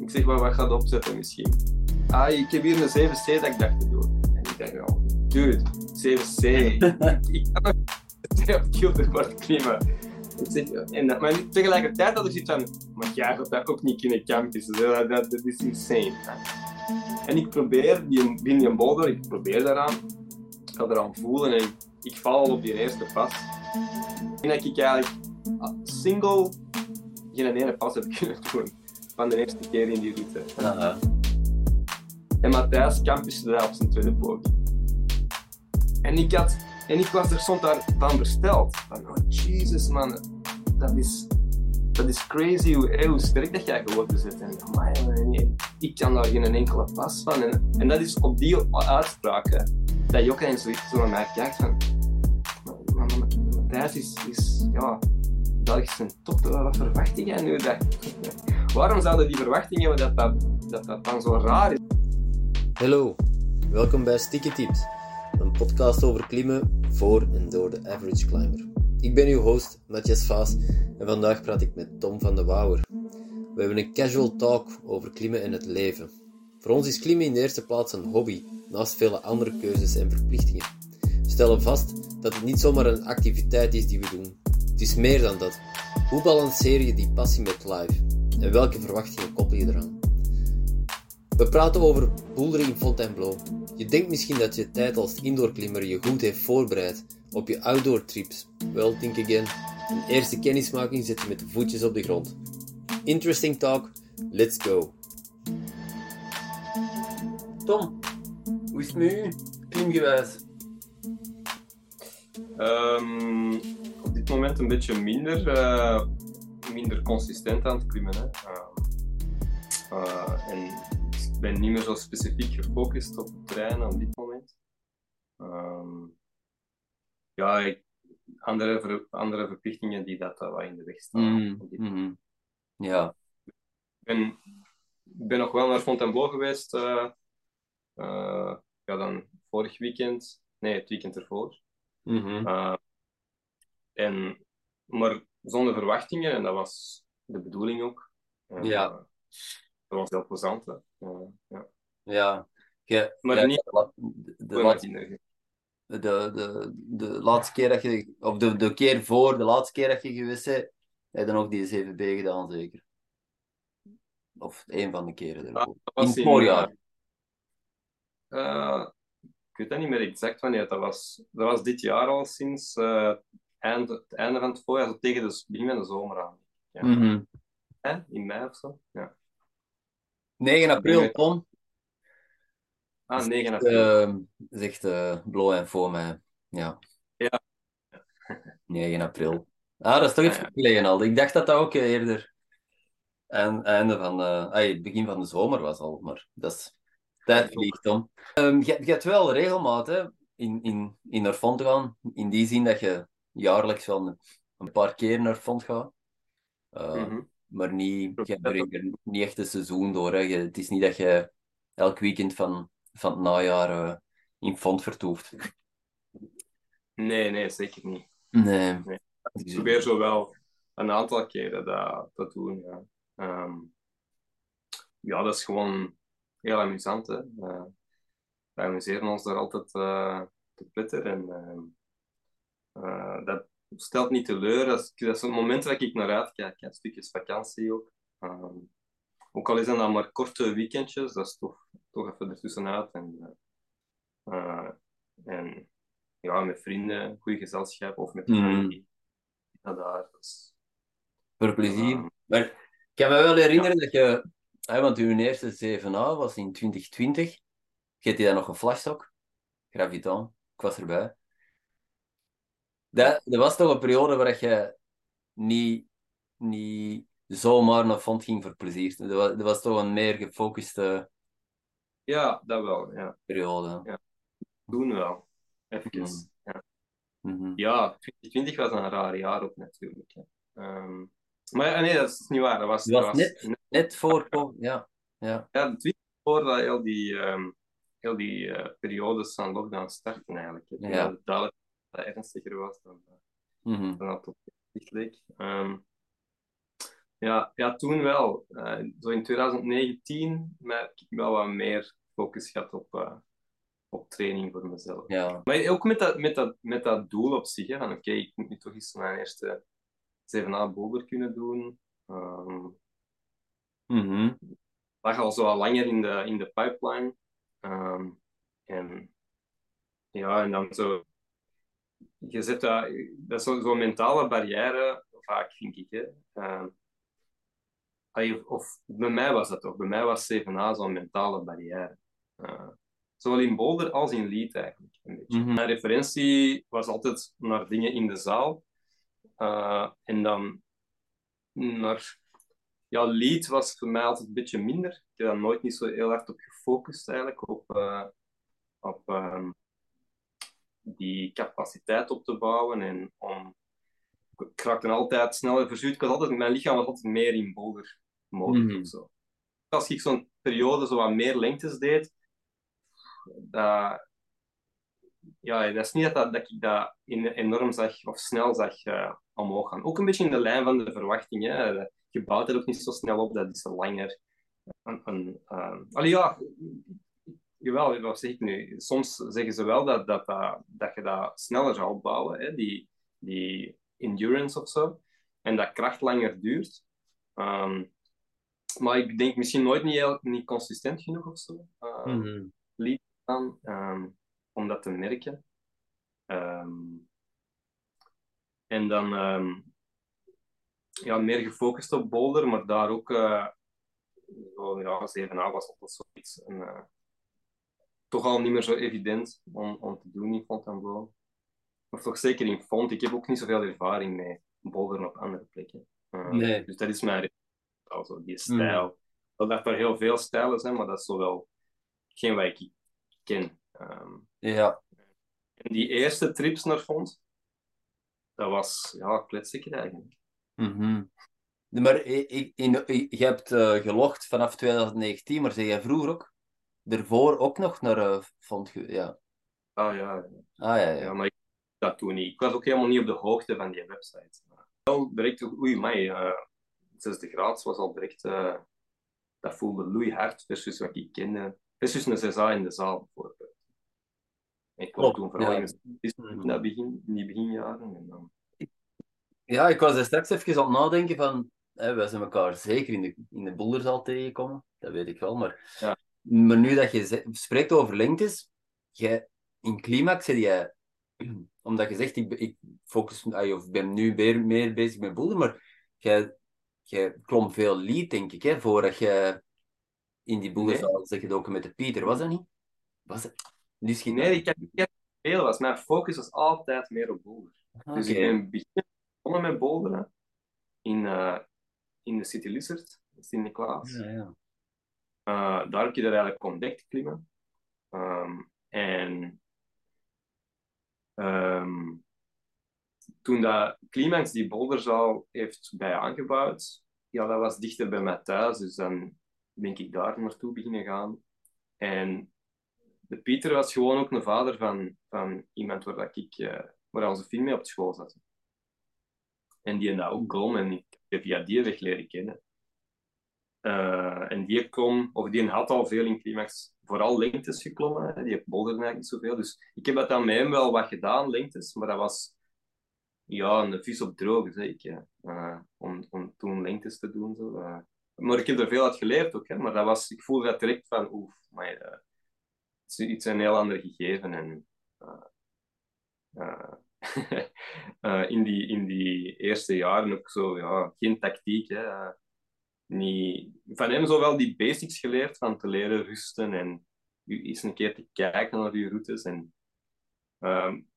Ik zeg, maar wat gaat opzetten misschien? Ah, ik heb hier een 7C dat ik dacht te doen. En ik dacht, oh, dude, 7C. ik kan nog op Kilderwoord klimmen. Ik zeg, en, dat- maar tegelijkertijd had ik zoiets van, maar jij gaat dat ook niet kunnen campussen. Dat, dat, dat is insane. hè. En ik probeer, die, die boulder, ik probeer daaraan. Ik ga eraan voelen en ik val al op die eerste pas. En dat ik eigenlijk ah, single geen ene pas heb kunnen doen. Van de eerste keer in die route. En Matthijs campuste daar op zijn tweede poging. En ik, had, en ik was er stond daar van versteld. Van, oh Jesus man, dat is, dat is crazy hoe, sterk dat jij geworden bent. En nee, ik kan daar geen enkele pas van. En, en dat is op die uitspraken dat je ook eens zo, naar mij kijkt van... Matthijs is, is ja, Belgische top. Wat verwacht jij nu? Dat, waarom zouden die verwachtingen hebben dat dat, dat, dat dan zo raar is? Hallo, welkom bij Sticky Tips, een podcast over klimmen voor en door de average climber. Ik ben uw host, Matthias Vaas, en vandaag praat ik met Tom van de Wouwer. We hebben een casual talk over klimmen en het leven. Voor ons is klimmen in de eerste plaats een hobby, naast vele andere keuzes en verplichtingen. We stellen vast dat het niet zomaar een activiteit is die we doen. Het is meer dan dat. Hoe balanceer je die passie met life? En welke verwachtingen koppel je eraan? We praten over boulderen in Fontainebleau. Je denkt misschien dat je tijd als indoorklimmer je goed heeft voorbereid op je outdoor trips. Well, think again. Een eerste kennismaking zet je met de voetjes op de grond. Interesting talk, let's go. Tom, hoe is het met u? Klimgewijs. Ehm, op dit moment een beetje minder, eh, minder consistent aan het klimmen. Hè. Ehm, eh, en ik ben niet meer zo specifiek gefocust op het trainen op dit moment. Ja, ik, andere, ver- andere verplichtingen die dat eh, wat in de weg staan. op dit Mm, Ja. Ik ben, nog wel naar Fontainebleau geweest. eh, eh, ja, dan vorig weekend. Nee, het weekend ervoor. Mhm. Uh, en, maar zonder verwachtingen, en dat was de bedoeling ook. Ja. eh, dat was heel plezant. Uh, ja. Ja. Je, Maar ja, niet- de, de, de. De, de, de laatste keer dat je, of de, de keer voor de laatste keer dat je geweest bent, heb je dan ook die 7B gedaan, zeker? Of een van de keren ervoor. In het voorjaar. eh, ik weet dat niet meer exact wanneer dat was. Dat was dit jaar al sinds eh, eind, het einde van het voorjaar, zo tegen de begin van de zomer aan. Ja. Mhm. In mei of zo? Ja. 9 april, Tom. Ah, 9 april. Uh, zegt uh, Blo en voor mij. Ja. Ja. 9 april. Ah, dat is toch iets Ja, ja. geleden al. Ik dacht dat dat ook eerder en, einde van ay, het begin van de zomer was al, maar dat is tijd vliegt, Tom. Ehm, je, je hebt wel regelmaat hè, in, in, in naar Font te gaan, in die zin dat je jaarlijks wel een, een paar keer naar Font gaat. Eh, Mhm. maar niet, je brengt er niet echt een seizoen door. Hè. Je- het is niet dat je elk weekend van, van het najaar eh, in Font vertoeft. Nee, nee, zeker niet. Nee. Nee. Ik probeer zo wel een aantal keren dat te doen. Ja, Ehm, ja dat is gewoon heel amusant. Hè. Eh, we amuseren ons daar altijd eh, te pletter. En ehm, eh, dat stelt niet teleur. Dat is, dat is een moment waar ik naar uitkijk. hè. Stukjes vakantie ook. Ehm, ook al is dat dan maar korte weekendjes, dat is toch, toch even ertussenuit. En, eh, en ja, met vrienden, goede gezelschap of met de familie. Ja, daar. Is, Voor plezier. Maar ik kan me wel herinneren dat je, hè, want uw eerste 7A was in 2020. Je had die dan nog een flashstock, Graviton. Ik was erbij. Dat, dat was toch een periode waar je niet, niet zomaar naar fond ging voor plezier. Dat was, dat was toch een meer gefocuste ja, dat wel. Ja. periode. Doen wel. Even. Mhm. Ja. Mhm. ja, 2020 was een raar jaar ook natuurlijk. Ehm, maar ja, nee, dat is niet waar. Dat was, Dat was net, net voor COVID, ja. ja. Ja, de tweet voor dat heel die ehm heel die uh, periodes van lockdown starten eigenlijk. Ja. Dat het duidelijk dat ernstiger was dan, mm -hmm. dan dat op zich leek. Um, ja, ja, toen wel. Uh, zo in 2019 merk ik wel wat meer focus gehad op, uh, op training voor mezelf. Ja. Maar ook met dat, met dat, met dat doel op zich, hè, van oké, okay, ik moet nu toch eens mijn eerste 7A boulder kunnen doen. Um, mm -hmm. lag al zo langer in de, in de pipeline. Um, en ja, en dan zo... Je zet dat... Dat is zo'n zo mentale barrière, vaak, vind ik. Hè. Um, of bij mij was dat toch. Bij mij was 7A zo'n mentale barrière. Uh, zowel in Boulder als in Lead eigenlijk. Een beetje. Mhm. Mijn referentie was altijd naar dingen in de zaal. Uh, en dan naar... Ja, Lead was voor mij altijd een beetje minder. Ik heb daar nooit niet zo heel hard op gefocust eigenlijk. Op, uh, op um, die capaciteit op te bouwen en om ik raakte altijd sneller verzuurd. Ik was altijd, mijn lichaam was altijd meer in boulder mode Mhm. of zo. Als ik zo'n periode zo wat meer lengtes deed, dat, ja, dat is niet dat, dat ik dat in, enorm zag of snel zag uh, omhoog gaan. Ook een beetje in de lijn van de verwachting. Hè. Je bouwt het ook niet zo snel op, dat is langer. Een, een, uh, allee, ja, jawel, wat zeg ik nu? Soms zeggen ze wel dat, dat, dat, dat je dat sneller zou opbouwen, hè, die, die endurance of zo. En dat kracht langer duurt. Um, maar ik denk misschien nooit niet, niet consistent genoeg of zo. Uh, Mm -hmm. liep aan, um, om dat te merken. Um, en dan ja, meer gefocust op boulder, maar daar ook uh, oh, ja, 7A was altijd zoiets. En, uh, toch al niet meer zo evident om, om te doen in Fontainebleau. Of toch zeker in Font. Ik heb ook niet zoveel ervaring mee boulder op andere plekken. Uh, nee. Dus dat is mijn also die stijl. Mm. Dat er heel veel stijlen zijn, maar dat is zo wel geen wat ik ken. Um, ja. En die eerste trips naar Font, dat was ja, kletstikker eigenlijk. Mm -hmm. Maar ik, in, je hebt uh, gelogd vanaf 2019, maar zei jij vroeger ook? Daarvoor ook nog naar uh, Font? Ja. Ah ja. Ah, ja, ja. ja, maar ik dat toen niet. Ik was ook helemaal niet op de hoogte van die website. Wel direct, oei, mij. Uh, 60 graden was al direct, uh, dat voelde loeihard versus wat ik kende. Versus een 6A in de zaal bijvoorbeeld. Ik kwam toen vooral ja. in dat begin, in die beginjaren. En dan... Ja, ik was er straks even aan het nadenken van, hè, wij zijn elkaar zeker in de, in de boulderzaal tegengekomen, dat weet ik wel, maar, ja. maar nu dat je spreekt over lengtes, jij, in climax zit jij, omdat je zegt, ik, ik focus, of ben nu meer, meer bezig met boulder, maar jij je klom veel lead, denk ik, hè, voordat je in die boelenzaal nee. zeg ook met de Pieter, was dat niet? Was het? Nu schiet nee, ik heb niet veel. Was. Mijn focus was altijd meer op boulder. Okay. Dus ik ben begonnen met boulderen in, uh, in de City Lizard, Sint-Niklaas. Ja, ja. Uh, daar heb je er eigenlijk ontdekt klimmen. Um, en um, toen dat Climax die boulderzaal heeft bij aangebouwd, ja, dat was dichter bij mij thuis, dus dan ben ik daar naartoe beginnen gaan. En de Pieter was gewoon ook een vader van, van iemand waar, dat ik, uh, waar onze film mee op school zat. En die dat ook kon en ik heb via die weg leren kennen. Uh, en die kom, of die had al veel in Climax, vooral lengtes geklommen. Hè. Die boulder eigenlijk niet zoveel. Dus ik heb dat met hem wel wat gedaan, lengtes, maar dat was ja, een vis op droog, zeg ik. Uh, om, om toen lengtes te doen. Zo. Uh, maar ik heb er veel uit geleerd ook. Hè. Maar dat was, ik voelde dat direct van, oef, maar het is iets een heel ander gegeven. En, in, die, in die eerste jaren ook zo, ja, geen tactiek. Hè. Niet, van hem zo wel die basics geleerd, van te leren rusten en eens een keer te kijken naar je routes. En, um,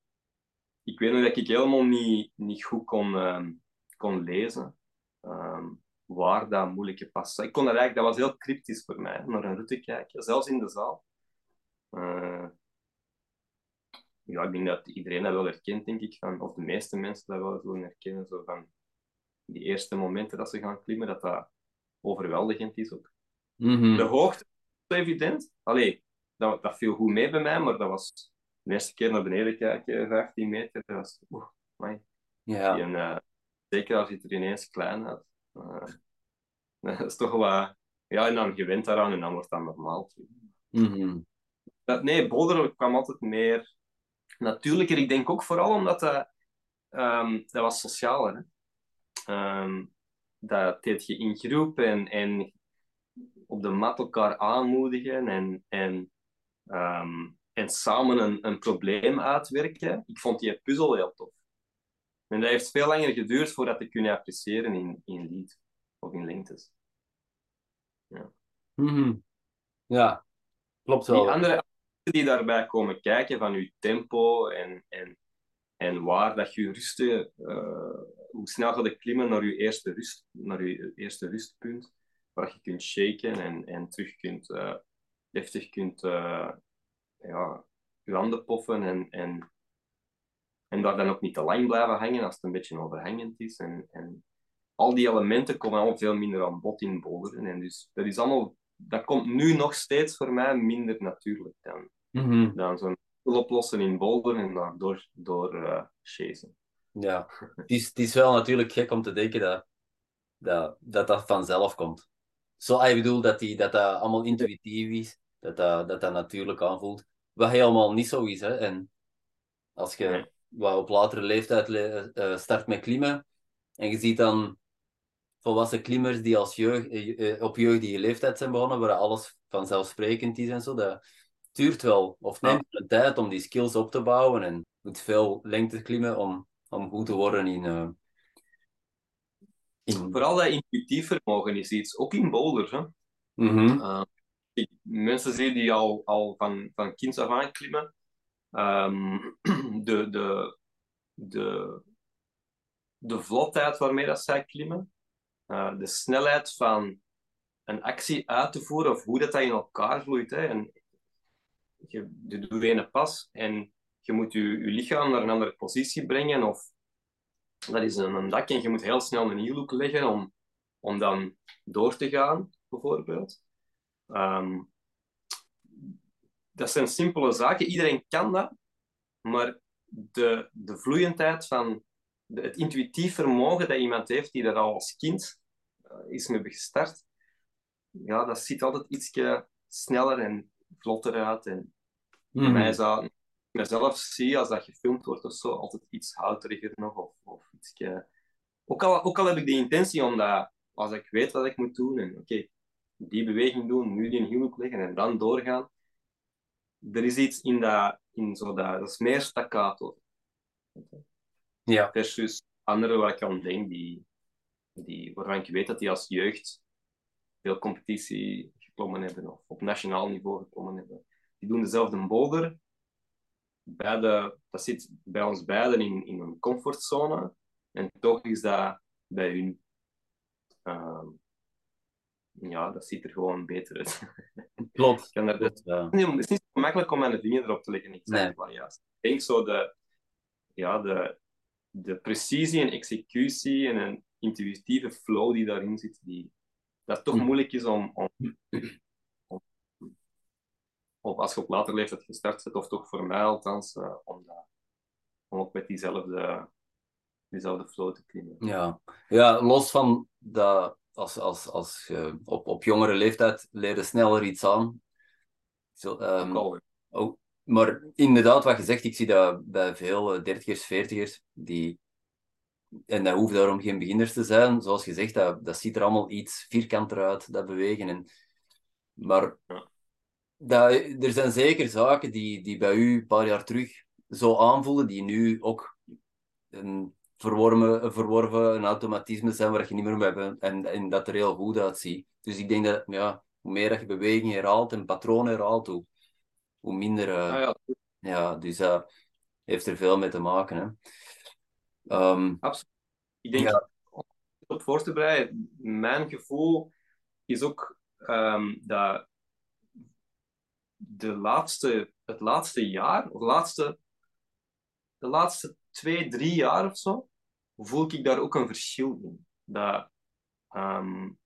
ik weet nog dat ik helemaal niet, niet goed kon, um, kon lezen um, waar dat moeilijke pas. Ik kon dat eigenlijk, dat was heel cryptisch voor mij, naar een route kijken, zelfs in de zaal. Uh, ja, ik denk dat iedereen dat wel herkent, denk ik, van, of de meeste mensen dat wel zullen herkennen, zo van die eerste momenten dat ze gaan klimmen, dat dat overweldigend is ook. Mm -hmm. De hoogte is evident. Allee, dat, dat viel goed mee bij mij, maar dat was de eerste keer naar beneden kijken, 15 meter. Dat was, oeh, amai. Ja. En, eh, zeker als je het er ineens klein had. Eh, dat is toch wat... Ja, en dan gewend daaraan en dan wordt dat normaal. Mhm. Dat, nee, boulderen kwam altijd meer natuurlijker. Ik denk ook vooral omdat dat, ehm, dat was socialer. Hè? Ehm, dat deed je in groep en, en op de mat elkaar aanmoedigen en, en, ehm, en samen een, een probleem uitwerken. Ik vond die puzzel heel tof. En dat heeft veel langer geduurd voordat ik kunnen appreciëren in, in lied of in lengtes. Mhm. Ja, klopt Die wel. andere die daarbij komen kijken van je tempo en, en, en waar dat je rusten, eh, hoe snel gaat je klimmen naar je eerste, rust, naar je eerste rustpunt, waar je kunt shaken en, en terug kunt, deftig kunt eh, ja, je handen poffen en, en, en daar dan ook niet te lang blijven hangen als het een beetje overhangend is. En, en al die elementen komen allemaal veel minder aan bod in boulderen. En dus dat is allemaal, dat komt nu nog steeds voor mij minder natuurlijk dan, Mhm. dan zo'n oplossen in boulderen en daardoor door chasen. Ja, het is, het is wel natuurlijk gek om te denken dat dat, dat, dat vanzelf komt. Zo, ah, ik bedoel dat die, dat, dat allemaal intuïtief is, dat dat, dat, dat natuurlijk aanvoelt. Wat helemaal niet zo is. Hè? En als je Nee. wat op latere leeftijd le- eh, start met klimmen en je ziet dan volwassen klimmers die als jeugd, eh, eh, op jeugdige leeftijd zijn begonnen, waar alles vanzelfsprekend is en zo, dat duurt wel, of neemt een tijd om die skills op te bouwen en moet veel lengte klimmen om, om goed te worden in... eh, in... Vooral dat intuïtief vermogen is iets, ook in boulders. Hè. Mhm. Uh, ik, mensen zie die al, al van, van kinds af aan klimmen. Ehm, de, de, de, de vlotheid waarmee dat zij klimmen, uh, de snelheid van een actie uit te voeren of hoe dat, dat in elkaar vloeit. Hè. En je, je doet een pas en je moet je, je lichaam naar een andere positie brengen of dat is een, een dak en je moet heel snel een hielhoek leggen om, om dan door te gaan, bijvoorbeeld. Um, dat zijn simpele zaken, iedereen kan dat, maar de, de vloeiendheid van de, het intuïtief vermogen dat iemand heeft die er al als kind uh, is mee gestart, ja, dat ziet altijd iets sneller en vlotter uit. En mm. mij zou mezelf zie als dat gefilmd wordt of zo, altijd iets houteriger nog. Of, of iets, ook, al, ook al heb ik de intentie om dat, als ik weet wat ik moet doen, en oké, okay, die beweging doen, nu die in hielhoek leggen en dan doorgaan. Er is iets in dat, in zo dat, dat is meer staccato. Ja. Versus anderen waar ik aan denk, die, die, waarvan ik weet dat die als jeugd veel competitie geklommen hebben, of op nationaal niveau geklommen hebben. Die doen dezelfde boulder. Beide, dat zit bij ons beiden in, in een comfortzone. En toch is dat bij hun... Uh, ja, dat ziet er gewoon beter uit. Klopt. kan er, ja. het is niet zo makkelijk om mijn vinger erop te leggen. Ik zeg Nee. maar juist. Ik denk zo de, ja, de, de precisie en executie en een intuïtieve flow die daarin zit, die, dat toch Hm. moeilijk is om, om, of als je op later leeftijd gestart bent, of toch voor mij althans, uh, om, om ook met diezelfde, diezelfde flow te klimmen. Ja. ja, los van dat als, als, als je op, op jongere leeftijd leerde sneller iets aan. Zo, um, ook ook, maar inderdaad, wat je zegt, ik zie dat bij veel uh, dertigers, veertigers, die en dat hoeft daarom geen beginners te zijn. Zoals gezegd, dat, dat ziet er allemaal iets vierkanter uit, dat bewegen. En, maar ja. Dat, er zijn zeker zaken die, die bij u een paar jaar terug zo aanvoelen, die nu ook een verworven, een verworven een automatisme zijn waar je niet meer mee hebt en, en dat er heel goed uitziet. Dus ik denk dat ja, hoe meer dat je beweging herhaalt en patronen herhaalt, hoe, hoe minder... Uh, ah, ja. ja, dus dat uh, heeft er veel mee te maken. Hè. Um, Absoluut. Ik denk, ja. om op voor te bereiden, mijn gevoel is ook um, dat de laatste, het laatste jaar, of laatste, de laatste twee, drie jaar of zo, voel ik daar ook een verschil in. Dat, um,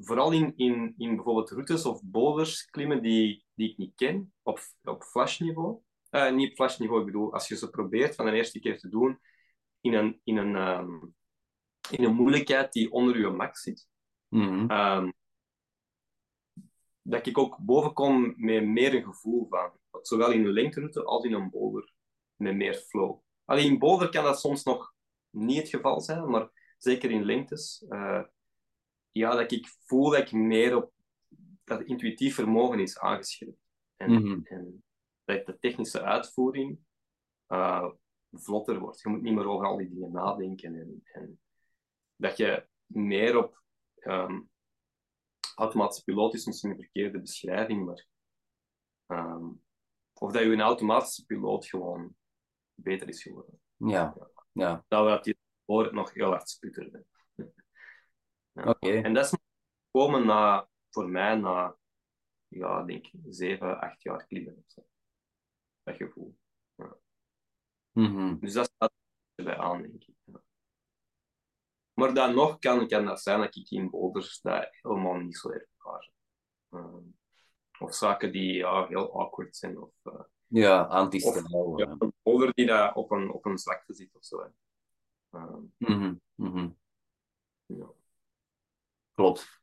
vooral in, in, in bijvoorbeeld routes of boulders klimmen die, die ik niet ken, op, op flashniveau. Uh, niet op flashniveau, ik bedoel, als je ze probeert van de eerste keer te doen in een, in een, um, in een moeilijkheid die onder je max zit. Mhm. Um, dat ik ook boven kom met meer een gevoel van. Zowel in een lengteroute als in een boulder. Met meer flow. Alleen in boulder kan dat soms nog niet het geval zijn, maar zeker in lengtes. Uh, ja, dat ik voel dat ik meer op dat intuïtief vermogen is aangeschreven. En, Mhm. en dat de technische uitvoering uh, vlotter wordt. Je moet niet meer over al die dingen nadenken. En, en dat je meer op um, automatische piloot is misschien een verkeerde beschrijving, maar um, of dat je een automatische piloot gewoon beter is geworden. Ja, ja. Dat we dat je voor het nog heel hard sputterde. ja. Oké. Okay. En dat is gekomen na, voor mij na, ja, denk ik, zeven, acht jaar klimmen of zo. Dat gevoel. Ja. Mm -hmm. Dus dat staat erbij aan, denk ik. Ja. Maar dan nog kan, kan dat zijn dat ik in boulders dat helemaal niet zo ervaar. Um, of zaken die ja, heel awkward zijn. Of, uh, ja, anti-stijl. Ja, een boulder die daar op een, op een zwakte zit of zo. Um, mm -hmm. ja. Klopt.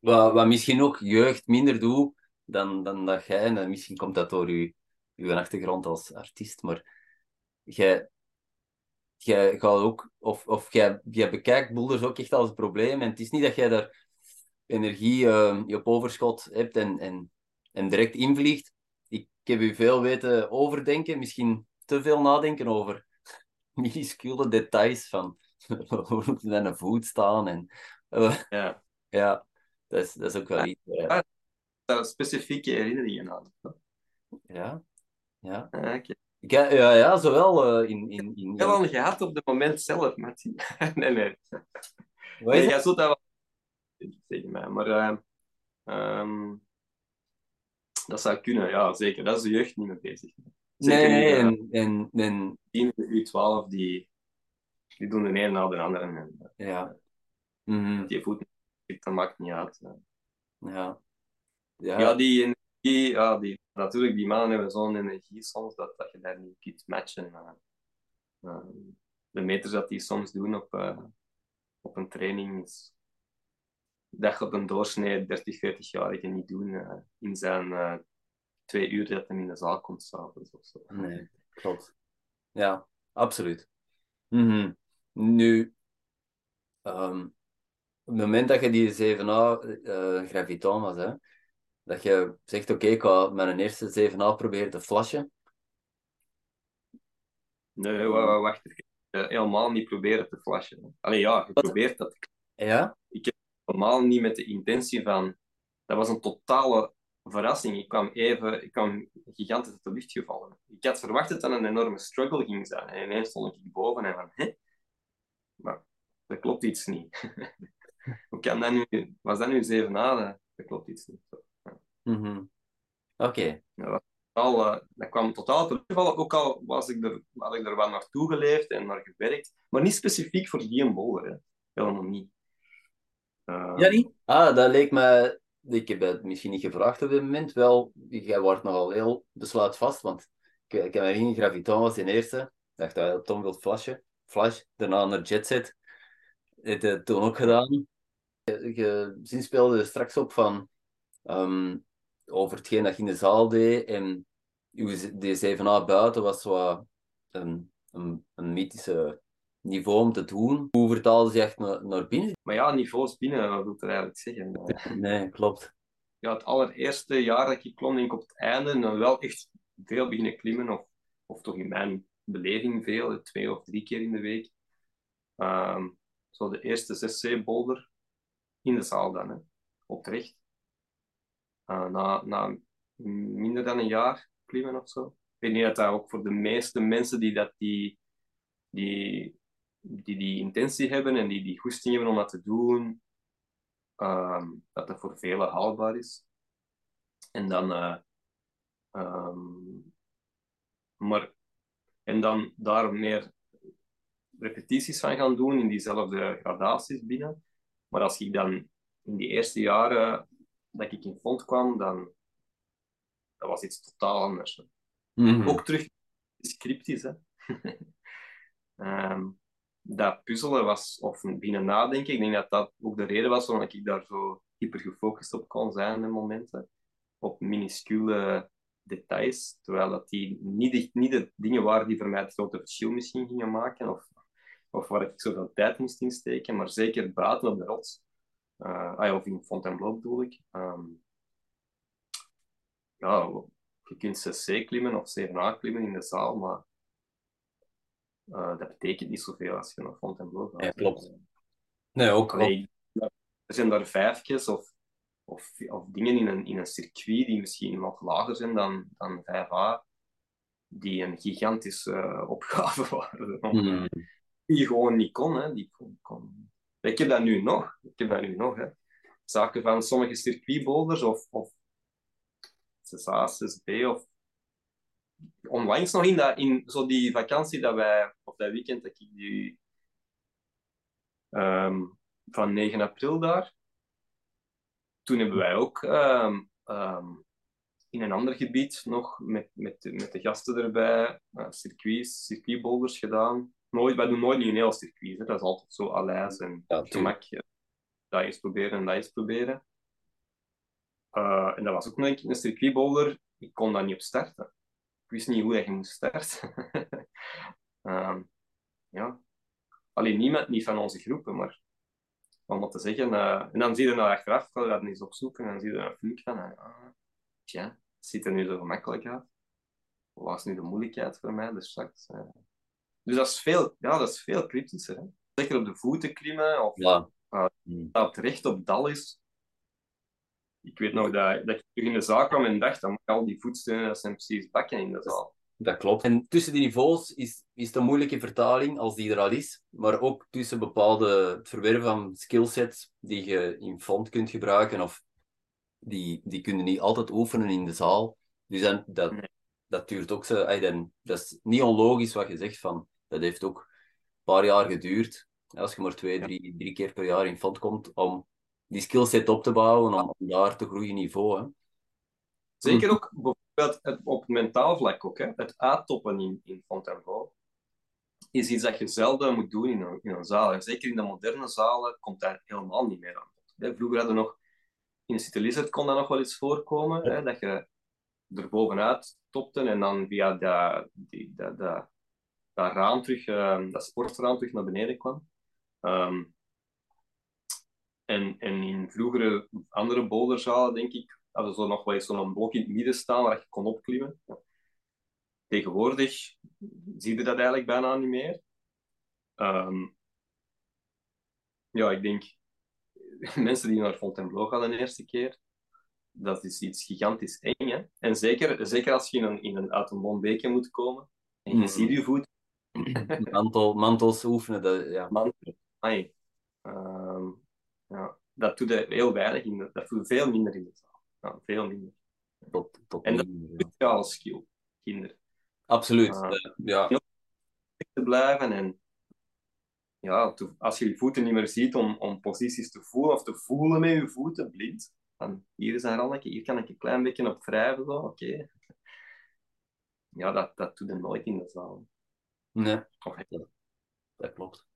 Wat, wat misschien ook jeugd minder doet dan, dan dat jij, en misschien komt dat door je, je achtergrond als artiest, maar jij, jij gaat ook, of, of jij, jij bekijkt boulders ook echt als een probleem. En het is niet dat jij daar energie uh, op overschot hebt en, en, en direct invliegt. Ik heb u veel weten overdenken, misschien te veel nadenken over minuscule details van hoe moet je aan een voet staan. En, uh, ja. ja, dat is, dat is ook wel iets. Ja, specifieke herinneringen aan. Ja, ja. Ah, okay. Ja, ja, ja, zowel uh, in... in, in Ik heb al gehad op het moment zelf, Martin. nee, nee. Wat nee jij zult dat wel tegen mij, maar uh, um, dat zou kunnen, ja, zeker. Dat is de jeugd niet mee bezig. Zeker nee, niet, en, en, en... Die U12, die, die doen de een na de andere. En, ja. Mm -hmm. Die voet, dat maakt niet uit. Ja. Ja, ja die ja, die, natuurlijk, die mannen hebben zo'n energie soms dat, dat je daar niet kunt matchen. De meters dat die soms doen op, uh, op een training is dat gaat een doorsnee 30, 40-jarige niet doen in zijn twee uur dat hij in de zaal komt s'avonds of zo. Nee, klopt. Ja, absoluut. -hmm. Nu, op het moment dat je die 7A uh, graviton was, hè, dat je zegt, oké, okay, ik ga mijn eerste 7A proberen te flashen. Nee, wacht even. Helemaal niet proberen te flashen. Allee, ja, je Wat? probeert dat. Ja? Ik heb helemaal niet met de intentie van... Dat was een totale verrassing. Ik kwam even... Ik kwam gigantisch uit de lucht gevallen. Ik had verwacht dat het een enorme struggle ging zijn. En ineens stond ik boven en van... Hè? Maar dat klopt iets niet. Hoe kan dat nu... Was dat nu 7A? Dat klopt iets niet. Mm -hmm. Oké. Okay. Al, uh, dat kwam totaal terugvallen, ook al was ik er, had ik er wel naartoe geleefd en naar gewerkt. Maar niet specifiek voor die en boulder, hè. helemaal niet. Uh, ja, niet? Ah, dat leek me... Ik heb het misschien niet gevraagd op dit moment. Wel, jij wordt nogal heel besluitvast, want ik, ik heb me Graviton was de eerste. Ik dacht dat Tom wil flashen. Flash, daarna naar Jetset. Het heb toen ook gedaan. Je, je zinspeelde straks op van... Um, over hetgeen dat je in de zaal deed. En die 7A buiten was zo een, een, een mythische niveau om te doen. Hoe vertaalde ze echt naar, naar binnen? Maar ja, niveaus binnen, wat wil ik er eigenlijk zeggen? Nee, klopt. Ja, het allereerste jaar dat ik klom, denk ik op het einde, en dan wel echt veel beginnen klimmen, of, of toch in mijn beleving veel, twee of drie keer in de week. Um, zo de eerste 6C-boulder in de zaal dan, hè, oprecht. Uh, na, na minder dan een jaar klimmen of zo. Ik weet niet dat dat ook voor de meeste mensen die dat die, die, die, die intentie hebben en die die goesting hebben om dat te doen, um, dat dat voor velen haalbaar is. En dan, uh, maar, en dan daar meer repetities van gaan doen in diezelfde gradaties binnen. Maar als ik dan in die eerste jaren dat ik in Font kwam, dan dat was iets totaal anders. Mhm. Ook terug scriptisch. Hè. Ehm, dat puzzelen was, of binnen nadenken, ik denk dat dat ook de reden was waarom ik daar zo hyper gefocust op kon zijn in momenten. Op minuscule details, terwijl dat die niet de, niet de dingen waren die voor mij het grote verschil misschien gingen maken, of, of waar ik zoveel tijd moest insteken, maar zeker buiten op de rots. Ja, of in Fontainebleau bedoel ik. Ehm, ja, je kunt CC klimmen of C&A klimmen in de zaal, maar eh, dat betekent niet zoveel als je naar Fontainebleau gaat. Ja, klopt. Nee, ook. Allee, er zijn daar vijfjes of, of, of dingen in een, in een circuit die misschien nog lager zijn dan, dan 5A, die een gigantische eh, opgave waren. Mhm. Die gewoon niet kon. Hè. Die kon, kon. Ik heb dat nu nog. Ik heb dat nu nog. Hè. Zaken van sommige circuitboulders of, of 6A, 6B of onlangs nog in, dat, in zo die vakantie dat wij, of dat weekend dat ik die ehm, van 9 april daar, toen hebben wij ook ehm, ehm, in een ander gebied nog met, met, met de gasten erbij uh, circuits, circuitboulders gedaan. Nooit, wij doen nooit een heel circuit, hè. dat is altijd zo alijs en Ja, gemak. Dat eens proberen en dat eens proberen. Uh, en dat was ook nog een een circuitboulder. Ik kon daar niet op starten. Ik wist niet hoe dat je moest starten. Ehm, ja. Alleen niemand, niet van onze groepen, maar om wat te zeggen. eh, en dan zie je nou achteraf, ga je dat eens opzoeken, en dan zie je een filmpje van. Ah, tja, het ziet er nu zo gemakkelijk uit. Wat is nu de moeilijkheid voor mij? Dus, straks, eh. Dus dat is veel, ja, dat is veel cryptischer. Hè? Zeker op de voeten klimmen of Ja. Ah. Mhm. dat het recht op dal is. Ik weet nog dat, dat ik terug in de zaal kwam en dacht, dan al die voetsteunen, dat zijn precies bakken in de zaal. Dat klopt. En tussen die niveaus is, is het een moeilijke vertaling, als die er al is, maar ook tussen bepaalde het verwerven van skillsets die je in font kunt gebruiken, of die, die kun je niet altijd oefenen in de zaal. Dus dan, dat, Nee. dat duurt ook zo. dan, dat is niet onlogisch wat je zegt, van, dat heeft ook een paar jaar geduurd. Als je maar twee, drie, drie keer per jaar in font komt, om die skillset op te bouwen, om, om daar te groeien niveau. Hè. Zeker ook bijvoorbeeld het, op mentaal vlak ook, hè. het uittoppen in, in Fontainebleau is iets dat je zelden moet doen in een, in een zaal. En zeker in de moderne zalen komt dat helemaal niet meer aan bod. Hè, Vroeger hadden we nog, in de City Lizard kon dat nog wel eens voorkomen, hè, dat je er bovenuit topte en dan via dat, die, dat, dat, dat raam terug, eh, dat sportraam terug naar beneden kwam. Ehm, en, en in vroegere andere boulderzalen, denk ik, hadden ze nog wel eens zo'n blok in het midden staan waar je kon opklimmen. Tegenwoordig zie je dat eigenlijk bijna niet meer. Ehm, ja, ik denk, mensen die naar Fontainebleau gaan de eerste keer, dat is iets gigantisch eng. Hè? En zeker, zeker als je in een, in een, uit een moet komen en je Mhm. ziet je voet, Mantel, mantels oefenen, dat, ja. man, ai, ehm, ja, dat doet er heel weinig in. De, dat doet veel minder in de zaal. Ja, veel minder. Tot, tot En dat- ja. Speciale skill, kinderen. Absoluut. Ah. dat- ja. te blijven. En ja, als je je voeten niet meer ziet om, om posities te voelen of te voelen met je voeten, blind. Dan hier is een randje, hier kan ik een klein beetje op wrijven. zo, Oké. Ja, dat, dat doe je nooit in de zaal. Nee, dat klopt.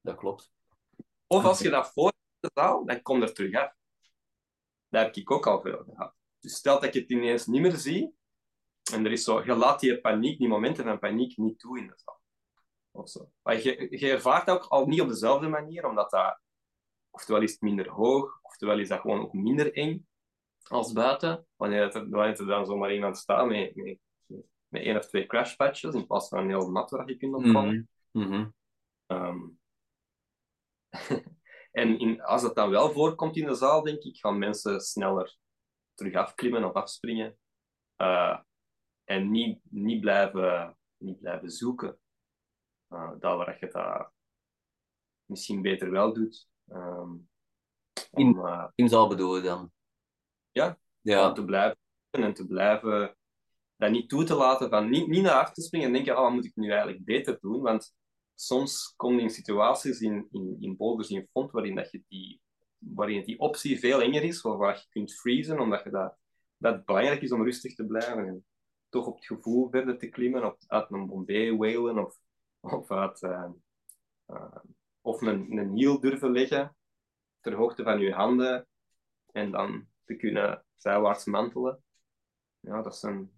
Dat klopt. of als je dat voor in de zaal, dan kom je er terug af. Dat heb ik ook al veel gehad. Dus stel dat ik het ineens niet meer zie, en er is zo, je laat die paniek, die momenten van paniek niet toe in de zaal. Of zo. Maar je, je ervaart dat ook al niet op dezelfde manier, omdat dat, oftewel is het minder hoog, oftewel is dat gewoon ook minder eng als buiten. Wanneer er, wanneer er dan zomaar iemand staat met, met, met één of twee crashpatches, in plaats van een heel mat waar je kunt opvallen. Mhm. Mhm. Ehm, en in, als dat dan wel voorkomt in de zaal, denk ik, gaan mensen sneller terug afklimmen of afspringen. Eh, en niet, niet, blijven, niet blijven zoeken. Uh, dat waar je dat misschien beter wel doet. Ehm, om, uh, In zaal bedoel je dan? Ja. Ja. om te blijven en te blijven niet toe te laten van niet, niet naar af te springen en denken, oh, wat moet ik nu eigenlijk beter doen? Want soms kom je in situaties in, in, in boulders in font waarin dat je die, waarin die optie veel enger is, waar je kunt freezen, omdat je dat, dat het belangrijk is om rustig te blijven en toch op het gevoel verder te klimmen, op, uit een Bombay whalen of, of uit... Uh, uh, of een, een hiel durven leggen ter hoogte van je handen en dan te kunnen zijwaarts mantelen. Ja, dat zijn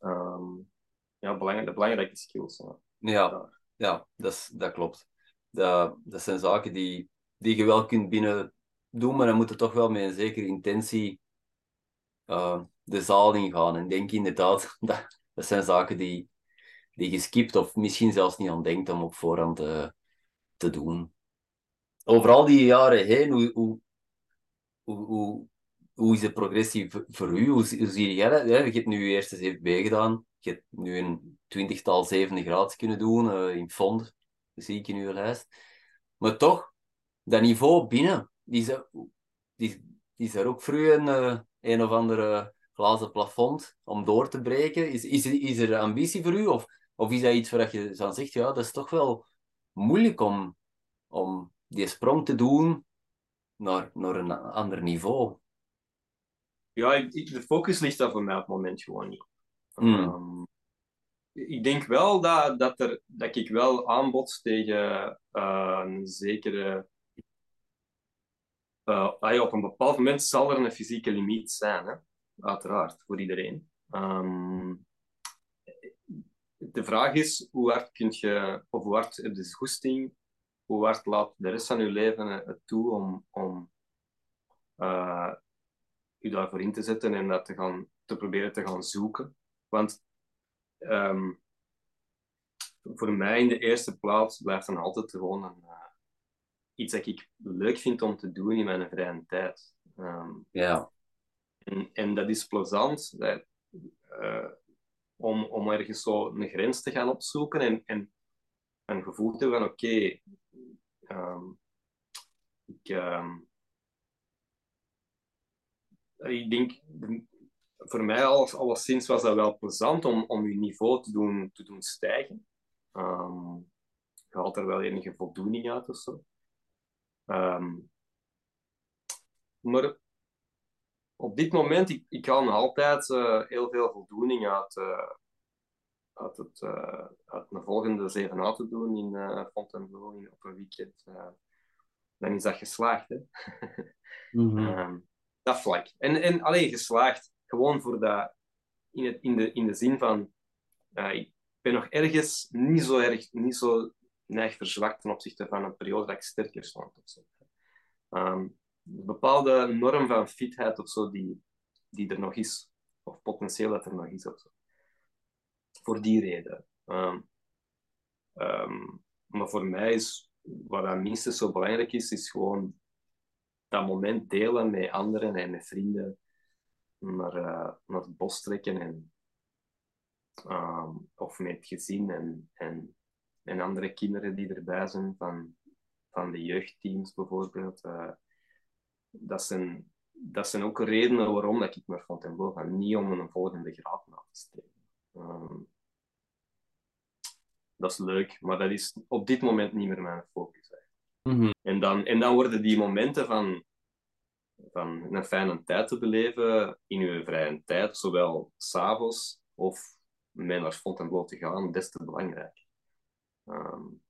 um, ja, belangrijke, belangrijke skills. Ja, ja, ja dat, is, dat klopt. Dat, dat zijn zaken die, die je wel kunt binnen doen, maar dan moet je toch wel met een zekere intentie uh, de zaal ingaan. En denk inderdaad, dat, dat zijn zaken die, die je skipt of misschien zelfs niet aan denkt om op voorhand te, te doen. Over al die jaren heen, hoe, hoe, hoe, hoe, is de progressie voor u? Hoe, zie jij dat? Je hebt nu je eerste 7B gedaan. Je hebt nu een twintigtal zevende graads kunnen doen uh, in fond. Dat zie ik in uw lijst. Maar toch, dat niveau binnen, is, die, is er ook vroeg een, uh, een of andere glazen plafond om door te breken. Is, is, is er ambitie voor u? Of, of is dat iets waar je dan zegt, ja, dat is toch wel moeilijk om, om die sprong te doen naar, naar een ander niveau? Ja, ik, de focus ligt daar voor mij op het moment gewoon niet. Mm. Um, ik denk wel dat, dat, er, dat ik wel aanbods tegen uh, een zekere. Uh, op een bepaald moment zal er een fysieke limiet zijn, hè? uiteraard, voor iedereen. Um, de vraag is, hoe hard kun je, of hoe hard heb je goesting, hoe hard laat de rest van je leven het toe om, om uh, je daarvoor in te zetten en dat te, gaan, te proberen te gaan zoeken. Want um, voor mij in de eerste plaats blijft dan altijd gewoon een, uh, iets dat ik leuk vind om te doen in mijn vrije tijd. Um, ja. En, en dat is plezant. Dat, uh, om, om ergens zo een grens te gaan opzoeken en, en een gevoel te hebben van oké, okay, um, ik, um, ik denk, voor mij alles, alleszins was dat wel plezant om, om je niveau te doen, te doen stijgen. Um, je haalt er wel enige voldoening uit of zo. Um, maar op dit moment, ik, ik haal nog altijd uh, heel veel voldoening uit, uh, uit, het, uh, uit een volgende 7 a te doen in Fontainebleau op een weekend. dan is dat geslaagd. Hè? mm -hmm. um, dat vlak. En, en alleen geslaagd, gewoon voor dat, in, het, in, de, in de zin van, ik ben nog ergens niet zo erg, niet zo neig verzwakt ten opzichte van een periode dat ik sterker stond. Of zo. Een bepaalde norm van fitheid of zo die, die er nog is. Of potentieel dat er nog is of zo. Voor die reden. Um, um, maar voor mij is, wat het minstens zo belangrijk is, is gewoon dat moment delen met anderen en met vrienden. Naar, uh, naar het bos trekken en, um, of met het gezin en, en, en andere kinderen die erbij zijn van, van de jeugdteams bijvoorbeeld. Uh, dat zijn, dat zijn ook redenen waarom dat ik naar Fontainebleau ga. Niet om een volgende graad na te streven. Um, dat is leuk, maar dat is op dit moment niet meer mijn focus. Mm -hmm. en, dan, en dan worden die momenten van, van een fijne tijd te beleven in uw vrije tijd, zowel s'avonds of met naar Fontainebleau te gaan, des te belangrijk. Um,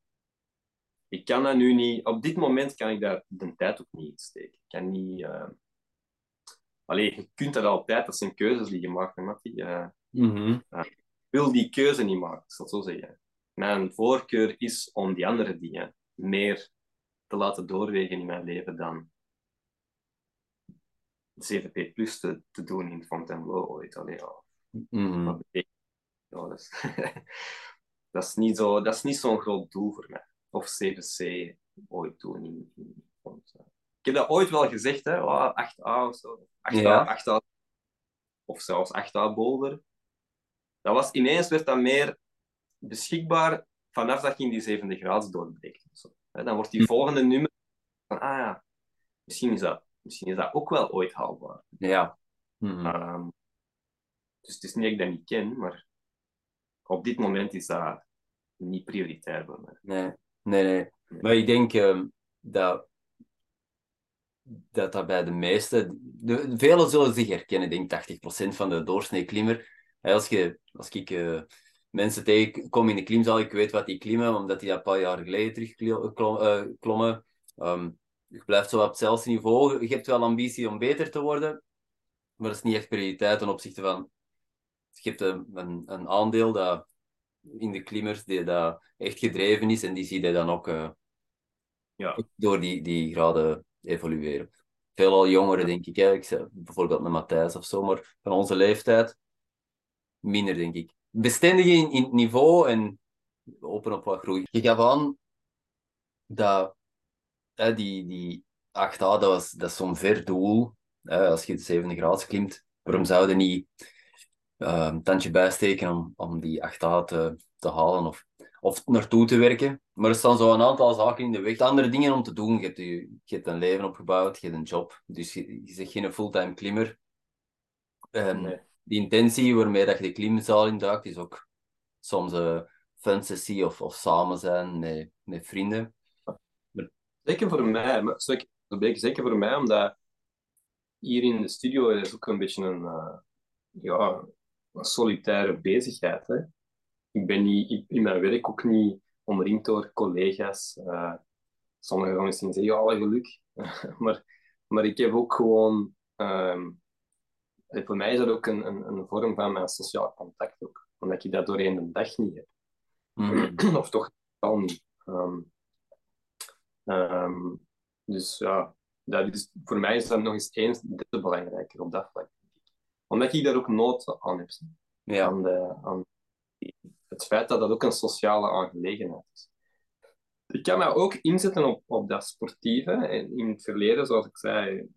ik kan dat nu niet... Op dit moment kan ik daar de tijd ook niet in steken. Ik kan niet... Uh... Allee, je kunt dat altijd. Dat zijn keuzes die je maakt, Mattie. Uh, mm -hmm. uh, ik wil die keuze niet maken, ik zal zo zeggen. Mijn voorkeur is om die andere dingen meer te laten doorwegen in mijn leven dan 7P plus te, te doen in Fontainebleau ooit. Allee, ja. Mm -hmm. ja, dat, is, dat is niet zo, dat is niet zo'n groot doel voor mij of CBC ooit toen in, in Ik heb dat ooit wel gezegd, hè, oh, 8A of zo. 8A, ja. 8A, of zelfs 8A boulder. Dat was, ineens werd dat meer beschikbaar vanaf dat je in die zevende graad doorbreekt. Zo. Dan wordt die hm. volgende nummer van, ah ja, misschien is dat, misschien is dat ook wel ooit haalbaar. Ja. Um, dus het is niet dat ik dat niet ken, maar op dit moment is dat niet prioritair voor mij. Nee. Nee, nee. Maar ik denk uh, dat dat dat bij de meesten... De, velen zullen zich herkennen, ik denk 80% van de doorsnee klimmer. Als, je, als ik uh, mensen tegenkom in de klimzaal, ik weet wat die klimmen, omdat die dat een paar jaar geleden terugklommen. Uh, um, je blijft zo op hetzelfde niveau. Je hebt wel ambitie om beter te worden, maar dat is niet echt prioriteit ten opzichte van... Je hebt een, een, een aandeel dat in de klimmers die dat echt gedreven is en die zie je dan ook uh, ja. door die, die graden evolueren. Veelal jongeren, denk ik. Hè. ik bijvoorbeeld met Matthijs of zo, maar van onze leeftijd minder, denk ik. Bestendig in, in niveau en open op wat groei. Je gaf aan dat die, die 8A, dat, was, dat is zo'n ver doel. Hè, als je de 70 graden klimt, waarom zouden niet een tandje bijsteken om, om die 8A te, te halen of, of naartoe te werken? Maar er staan zo een aantal zaken in de weg. Andere dingen om te doen. Je hebt, je, hebt een leven opgebouwd, je hebt een job. Dus je, je bent geen fulltime klimmer. Nee. Die intentie waarmee dat je de klimzaal induikt, is ook soms een fun sessie of, of samen zijn met, met vrienden. Zeker voor mij, maar zeker voor mij, omdat hier in de studio is ook een beetje een, uh, ja, een solitaire bezigheid. Hè. Ik ben niet, in mijn werk ook niet omringd door collega's. Uh, sommigen gaan misschien zeggen, ja, geluk. maar, maar ik heb ook gewoon... Um, voor mij is dat ook een, een, een vorm van mijn sociaal contact ook. Omdat je dat doorheen de dag niet hebt. Mm. of toch al niet. Um, um, dus ja, dat is, voor mij is dat nog eens eens te belangrijker op dat vlak. Omdat ik daar ook nood aan heb. Ja. Aan, de, aan het feit dat dat ook een sociale aangelegenheid is. Ik kan mij ook inzetten op, op dat sportieve. En in het verleden, zoals ik zei,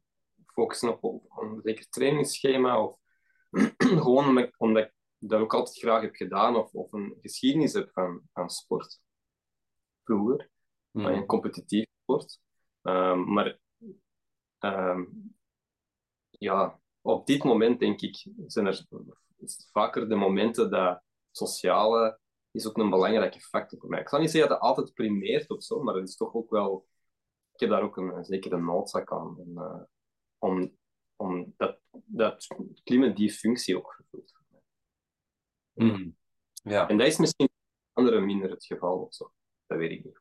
focussen op, op een zeker trainingsschema. Of gewoon omdat, omdat, ik dat ook altijd graag heb gedaan. Of, of een geschiedenis heb van, van sport. Vroeger. Mm. Een competitief sport. Um, maar um, ja, op dit moment denk ik, zijn er vaker de momenten dat sociale is ook een belangrijke factor voor mij. Ik zal niet zeggen dat het altijd primeert of zo, maar het is toch ook wel... Ik heb daar ook een, een zekere noodzaak aan. En, uh, om, om dat, dat klimaat die functie ook vervult. Mm. Ja. En dat is misschien andere minder het geval of zo. Dat weet ik niet.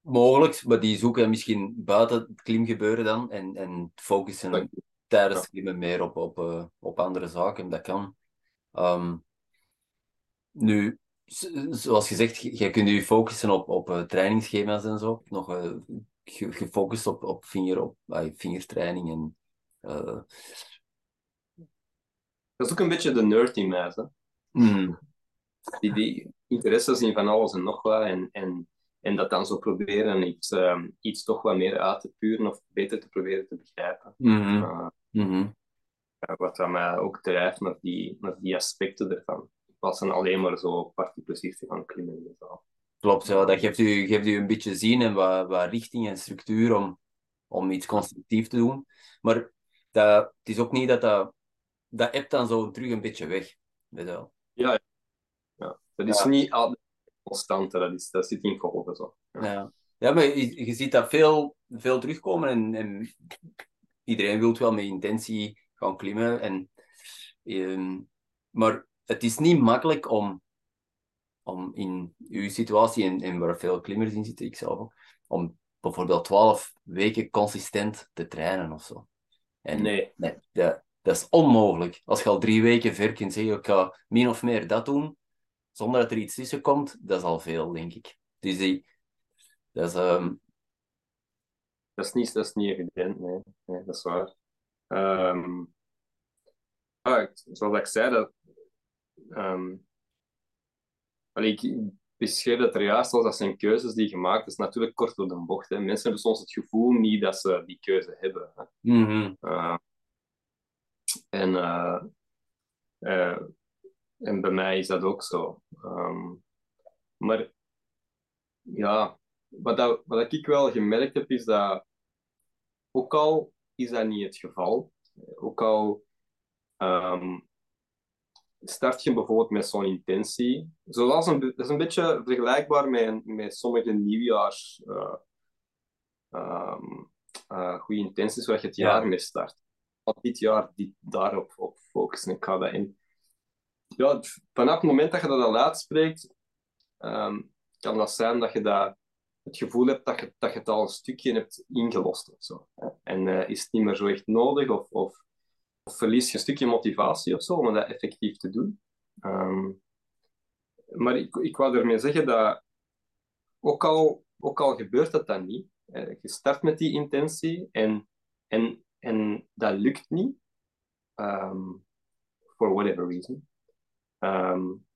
Mogelijk, maar die zoeken misschien buiten het klimgebeuren dan en, en focussen tijdens het klimmen meer op, op, uh, op andere zaken. Dat kan. Um, nu, zoals gezegd, jij kunt je focussen op, op uh, trainingsschema's en zo. Nog uh, gefocust op, op, vinger, op vingertraining. En, Dat is ook een beetje de nerd in mij. Hè? Mm. Die, die interesse zien van alles en nog wat. En, en, en dat dan zo proberen iets, um, iets toch wat meer uit te puren of beter te proberen te begrijpen. Mm -hmm. Mm -hmm. wat mij ook drijft naar die, naar die aspecten ervan plaatsen alleen maar zo precies te gaan klimmen. Klopt, ja. dat geeft u, geeft u een beetje zin en wat, wat richting en structuur om, om iets constructief te doen. Maar dat, het is ook niet dat dat... Dat hebt dan zo terug een beetje weg. Weet je Ja, ja. dat is niet altijd constant, dat, is, dat zit in golven zo. Ja. ja. Ja, maar je, je, ziet dat veel, veel terugkomen en, en iedereen wil wel met intentie gaan klimmen. En, um, maar het is niet makkelijk om, om in uw situatie, en, en waar veel klimmers in zitten, ik zelf ook, om bijvoorbeeld 12 weken consistent te trainen of zo. En, nee. nee dat, dat is onmogelijk. Als je al drie weken ver kunt zeggen, ik ga min of meer dat doen, zonder dat er iets tussen komt, dat is al veel, denk ik. Dus die, dat is... Um... Dat is niet, dat is niet evident, nee. nee dat is waar. Um, zoals ik zei, dat, Um, allee, ik beschreef dat er juist als dat zijn keuzes die gemaakt is natuurlijk kort door de bocht. Hè. Mensen hebben soms het gevoel niet dat ze die keuze hebben. Hè. Mm -hmm. uh, en, uh, uh, en bij mij is dat ook zo. Um, maar ja, wat, dat, wat ik wel gemerkt heb, is dat ook al is dat niet het geval, ook al um, start je bijvoorbeeld met zo'n intentie. Zoals een, dat is een beetje vergelijkbaar met, met sommige nieuwjaars uh, um, uh, goede intenties waar je het jaar mee start. Al dit jaar dit, daarop op focussen. Ik ga dat in. Ja, vanaf het moment dat je dat al uitspreekt, um, kan dat zijn dat je dat, het gevoel hebt dat je, dat je het al een stukje hebt ingelost of zo. En uh, is het niet meer zo echt nodig of, of, verlies je een stukje motivatie of zo om dat effectief te doen. Um, maar ik, ik wou ermee zeggen dat ook al, ook al gebeurt dat dan niet, je start met die intentie en, en, en dat lukt niet, um, for whatever reason, um,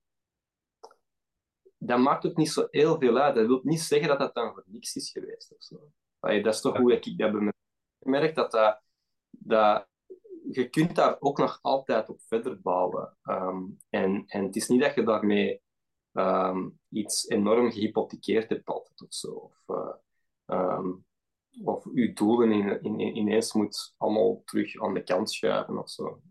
dan maakt het niet zo heel veel uit. Dat wil niet zeggen dat dat dan voor niks is geweest. Of zo. Allee, dat is toch hoe ik dat heb gemerkt, dat, dat, dat je kunt daar ook nog altijd op verder bouwen. Um, en, en het is niet dat je daarmee um, iets enorm gehypothekeerd hebt altijd of zo. Of, uh, um, of je doelen in, in, ineens moet allemaal terug aan de kant schuiven of zo.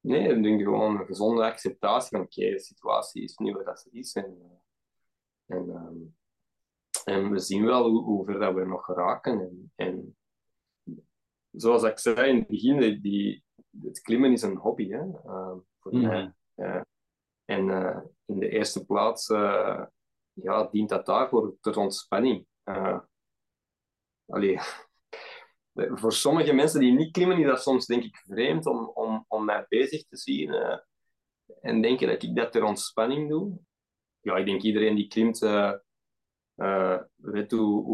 Nee, ik denk gewoon een gezonde acceptatie van oké, de situatie is nu wat dat is. En, uh, en, en we zien wel hoe, ver dat we nog geraken. En, en zoals ik zei in het begin, die, het klimmen is een hobby hè, uh, voor mm. mij. Uh, en uh, in de eerste plaats uh, ja, dient dat daarvoor ter ontspanning. Uh, allee, voor sommige mensen die niet klimmen, is dat soms denk ik vreemd om, om, om mij bezig te zien en denken dat ik dat ter ontspanning doe. Ja, ik denk iedereen die klimt weet hoe,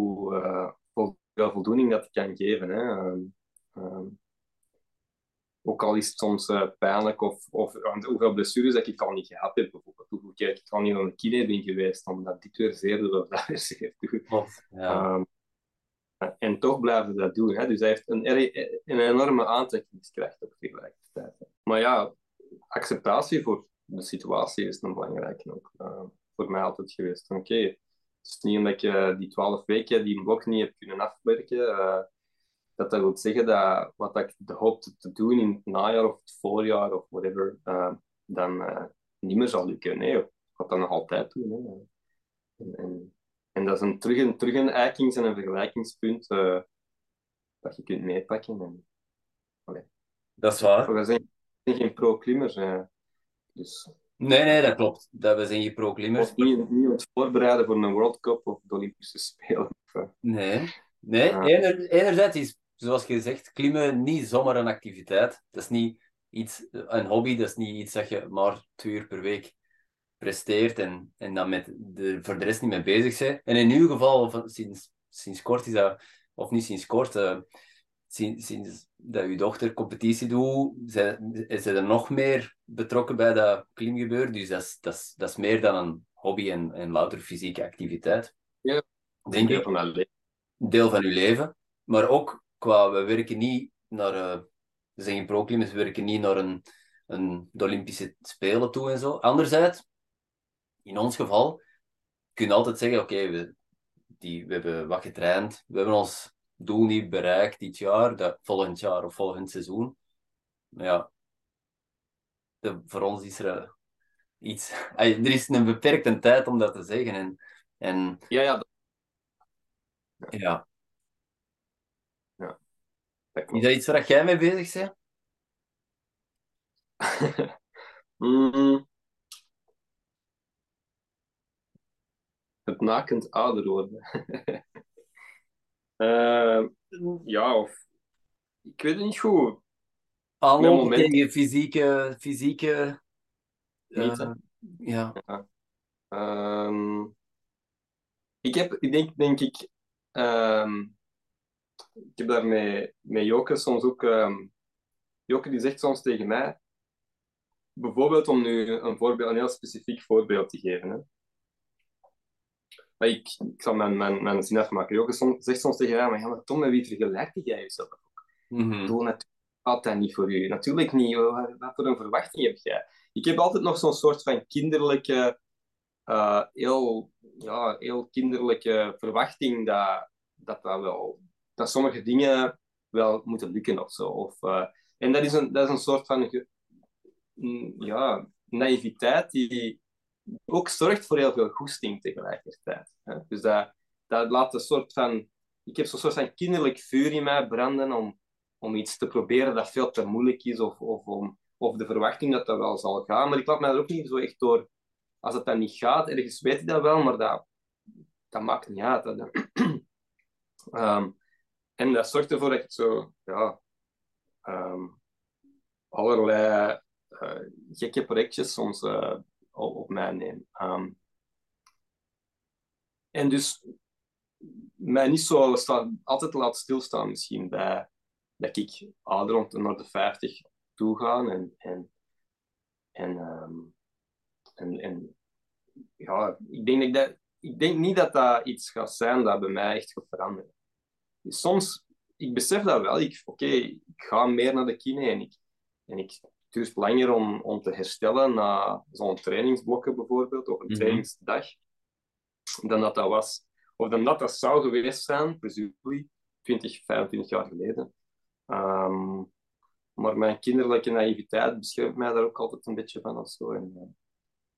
hoe voldoening dat kan geven. Hè. Ehm, ehm, ook al is het soms uh, pijnlijk of, of hoeveel blessures dat ik al niet gehad heb, bijvoorbeeld. Hoeveel keer ik al niet aan een kine ben geweest, omdat dit weer zeer doet of dat weer zeer doet. ja. um, en toch blijven ze dat doen. Hè? Dus hij heeft een, een enorme aantrekkingskracht op tegelijkertijd. Maar ja, acceptatie voor de situatie is een belangrijke ook. Uh, voor mij altijd geweest. Oké, okay, het is niet omdat je die twaalf weken die blok niet hebt kunnen afwerken, uh, dat dat wil zeggen dat wat ik hoopte te doen in het najaar of het voorjaar of whatever, uh, dan uh, niet meer zal lukken. Nee, ik ga dat nog altijd doen. Hè. En, en, en, dat is een, terug, een, terug een eikings- en een vergelijkingspunt uh, dat je kunt meepakken. En, dat is waar. We zijn geen pro-klimmers. dus... Nee, nee, dat klopt. Dat we zijn geen pro-klimmers. Niet, niet ons voorbereiden voor een World Cup of de Olympische Spelen. Nee, nee. Ener, enerzijds is zoals je zegt, klimmen niet zomaar een activiteit. Dat is niet iets, een hobby, dat is niet iets dat je maar twee uur per week presteert en, en dan met de, voor de rest niet mee bezig bent. En in uw geval, of sinds, sinds kort is dat, of niet sinds kort, uh, sinds, sinds dat uw dochter competitie doet, is ze er nog meer betrokken bij dat klimgebeuren. Dus dat is, dat is, dat is meer dan een hobby en, en louter fysieke activiteit. Ja, denk deel ik. van. Deel van uw leven. Maar ook qua, we werken niet naar, uh, we zijn geen pro we werken niet naar een, een, de Olympische Spelen toe en zo. Anderzijds, in ons geval, kun je altijd zeggen, oké, we, die, we hebben wat getraind, we hebben ons doel niet bereikt dit jaar, dat, volgend jaar of volgend seizoen. Maar ja, de, voor ons is er uh, iets... er is een beperkte tijd om dat te zeggen. En, en, ja, ja. Ja, is dat iets waar jij mee bezig bent? mm. Het nakend ouder worden. uh, ja, of... Ik weet het niet goed. Aanlopen moment... tegen fysieke... fysieke uh, ja. ja. Um, ik heb, ik denk, denk ik... Um, ik heb daar met, met Joke soms ook... Um, Joke die zegt soms tegen mij... Bijvoorbeeld om nu een, voorbeeld, een heel specifiek voorbeeld te geven. Hè. Maar ik, ik zal mijn, mijn, mijn zin afmaken. Joke soms, zegt soms tegen mij... Maar, ja, maar Tom, met wie vergelijkt jij jezelf ook? Mm -hmm. Doe natuurlijk altijd niet voor u. Natuurlijk niet. Wat, wat voor een verwachting heb jij? Ik heb altijd nog zo'n soort van kinderlijke... Uh, heel, ja, heel kinderlijke verwachting dat, dat dat wel dat sommige dingen wel moeten lukken of zo. Of, uh, en dat is, een, dat is een soort van mm, ja, naïviteit die ook zorgt voor heel veel goesting tegelijkertijd. Hè? Dus dat, dat laat een soort van ik heb zo'n soort van kinderlijk vuur in mij branden om, om iets te proberen dat veel te moeilijk is, of, of, om, of de verwachting dat dat wel zal gaan. Maar ik laat mij er ook niet zo echt door... Als het dan niet gaat, ergens weet ik dat wel, maar dat, dat maakt niet uit. en dat zorgt ervoor dat ik zo... Ja, um, allerlei uh, gekke projectjes soms uh, op, mij neem. Um, en dus mij niet zo altijd laat stilstaan misschien bij dat ik ouder rond naar de 50 toe ga en, en, en, um, en, en ja, ik denk, dat, ik denk niet dat dat iets gaat zijn dat bij mij echt gaat veranderen. Soms, ik besef dat wel. Oké, okay, ik ga meer naar de kine en ik, en ik het duurt langer om, om te herstellen na zo'n trainingsblokken bijvoorbeeld, of een mm -hmm. trainingsdag, dan dat dat was of dan dat dat zou geweest zijn, presumably, 20, 25 jaar geleden. Um, maar mijn kinderlijke naïviteit beschermt mij daar ook altijd een beetje van of zo. En,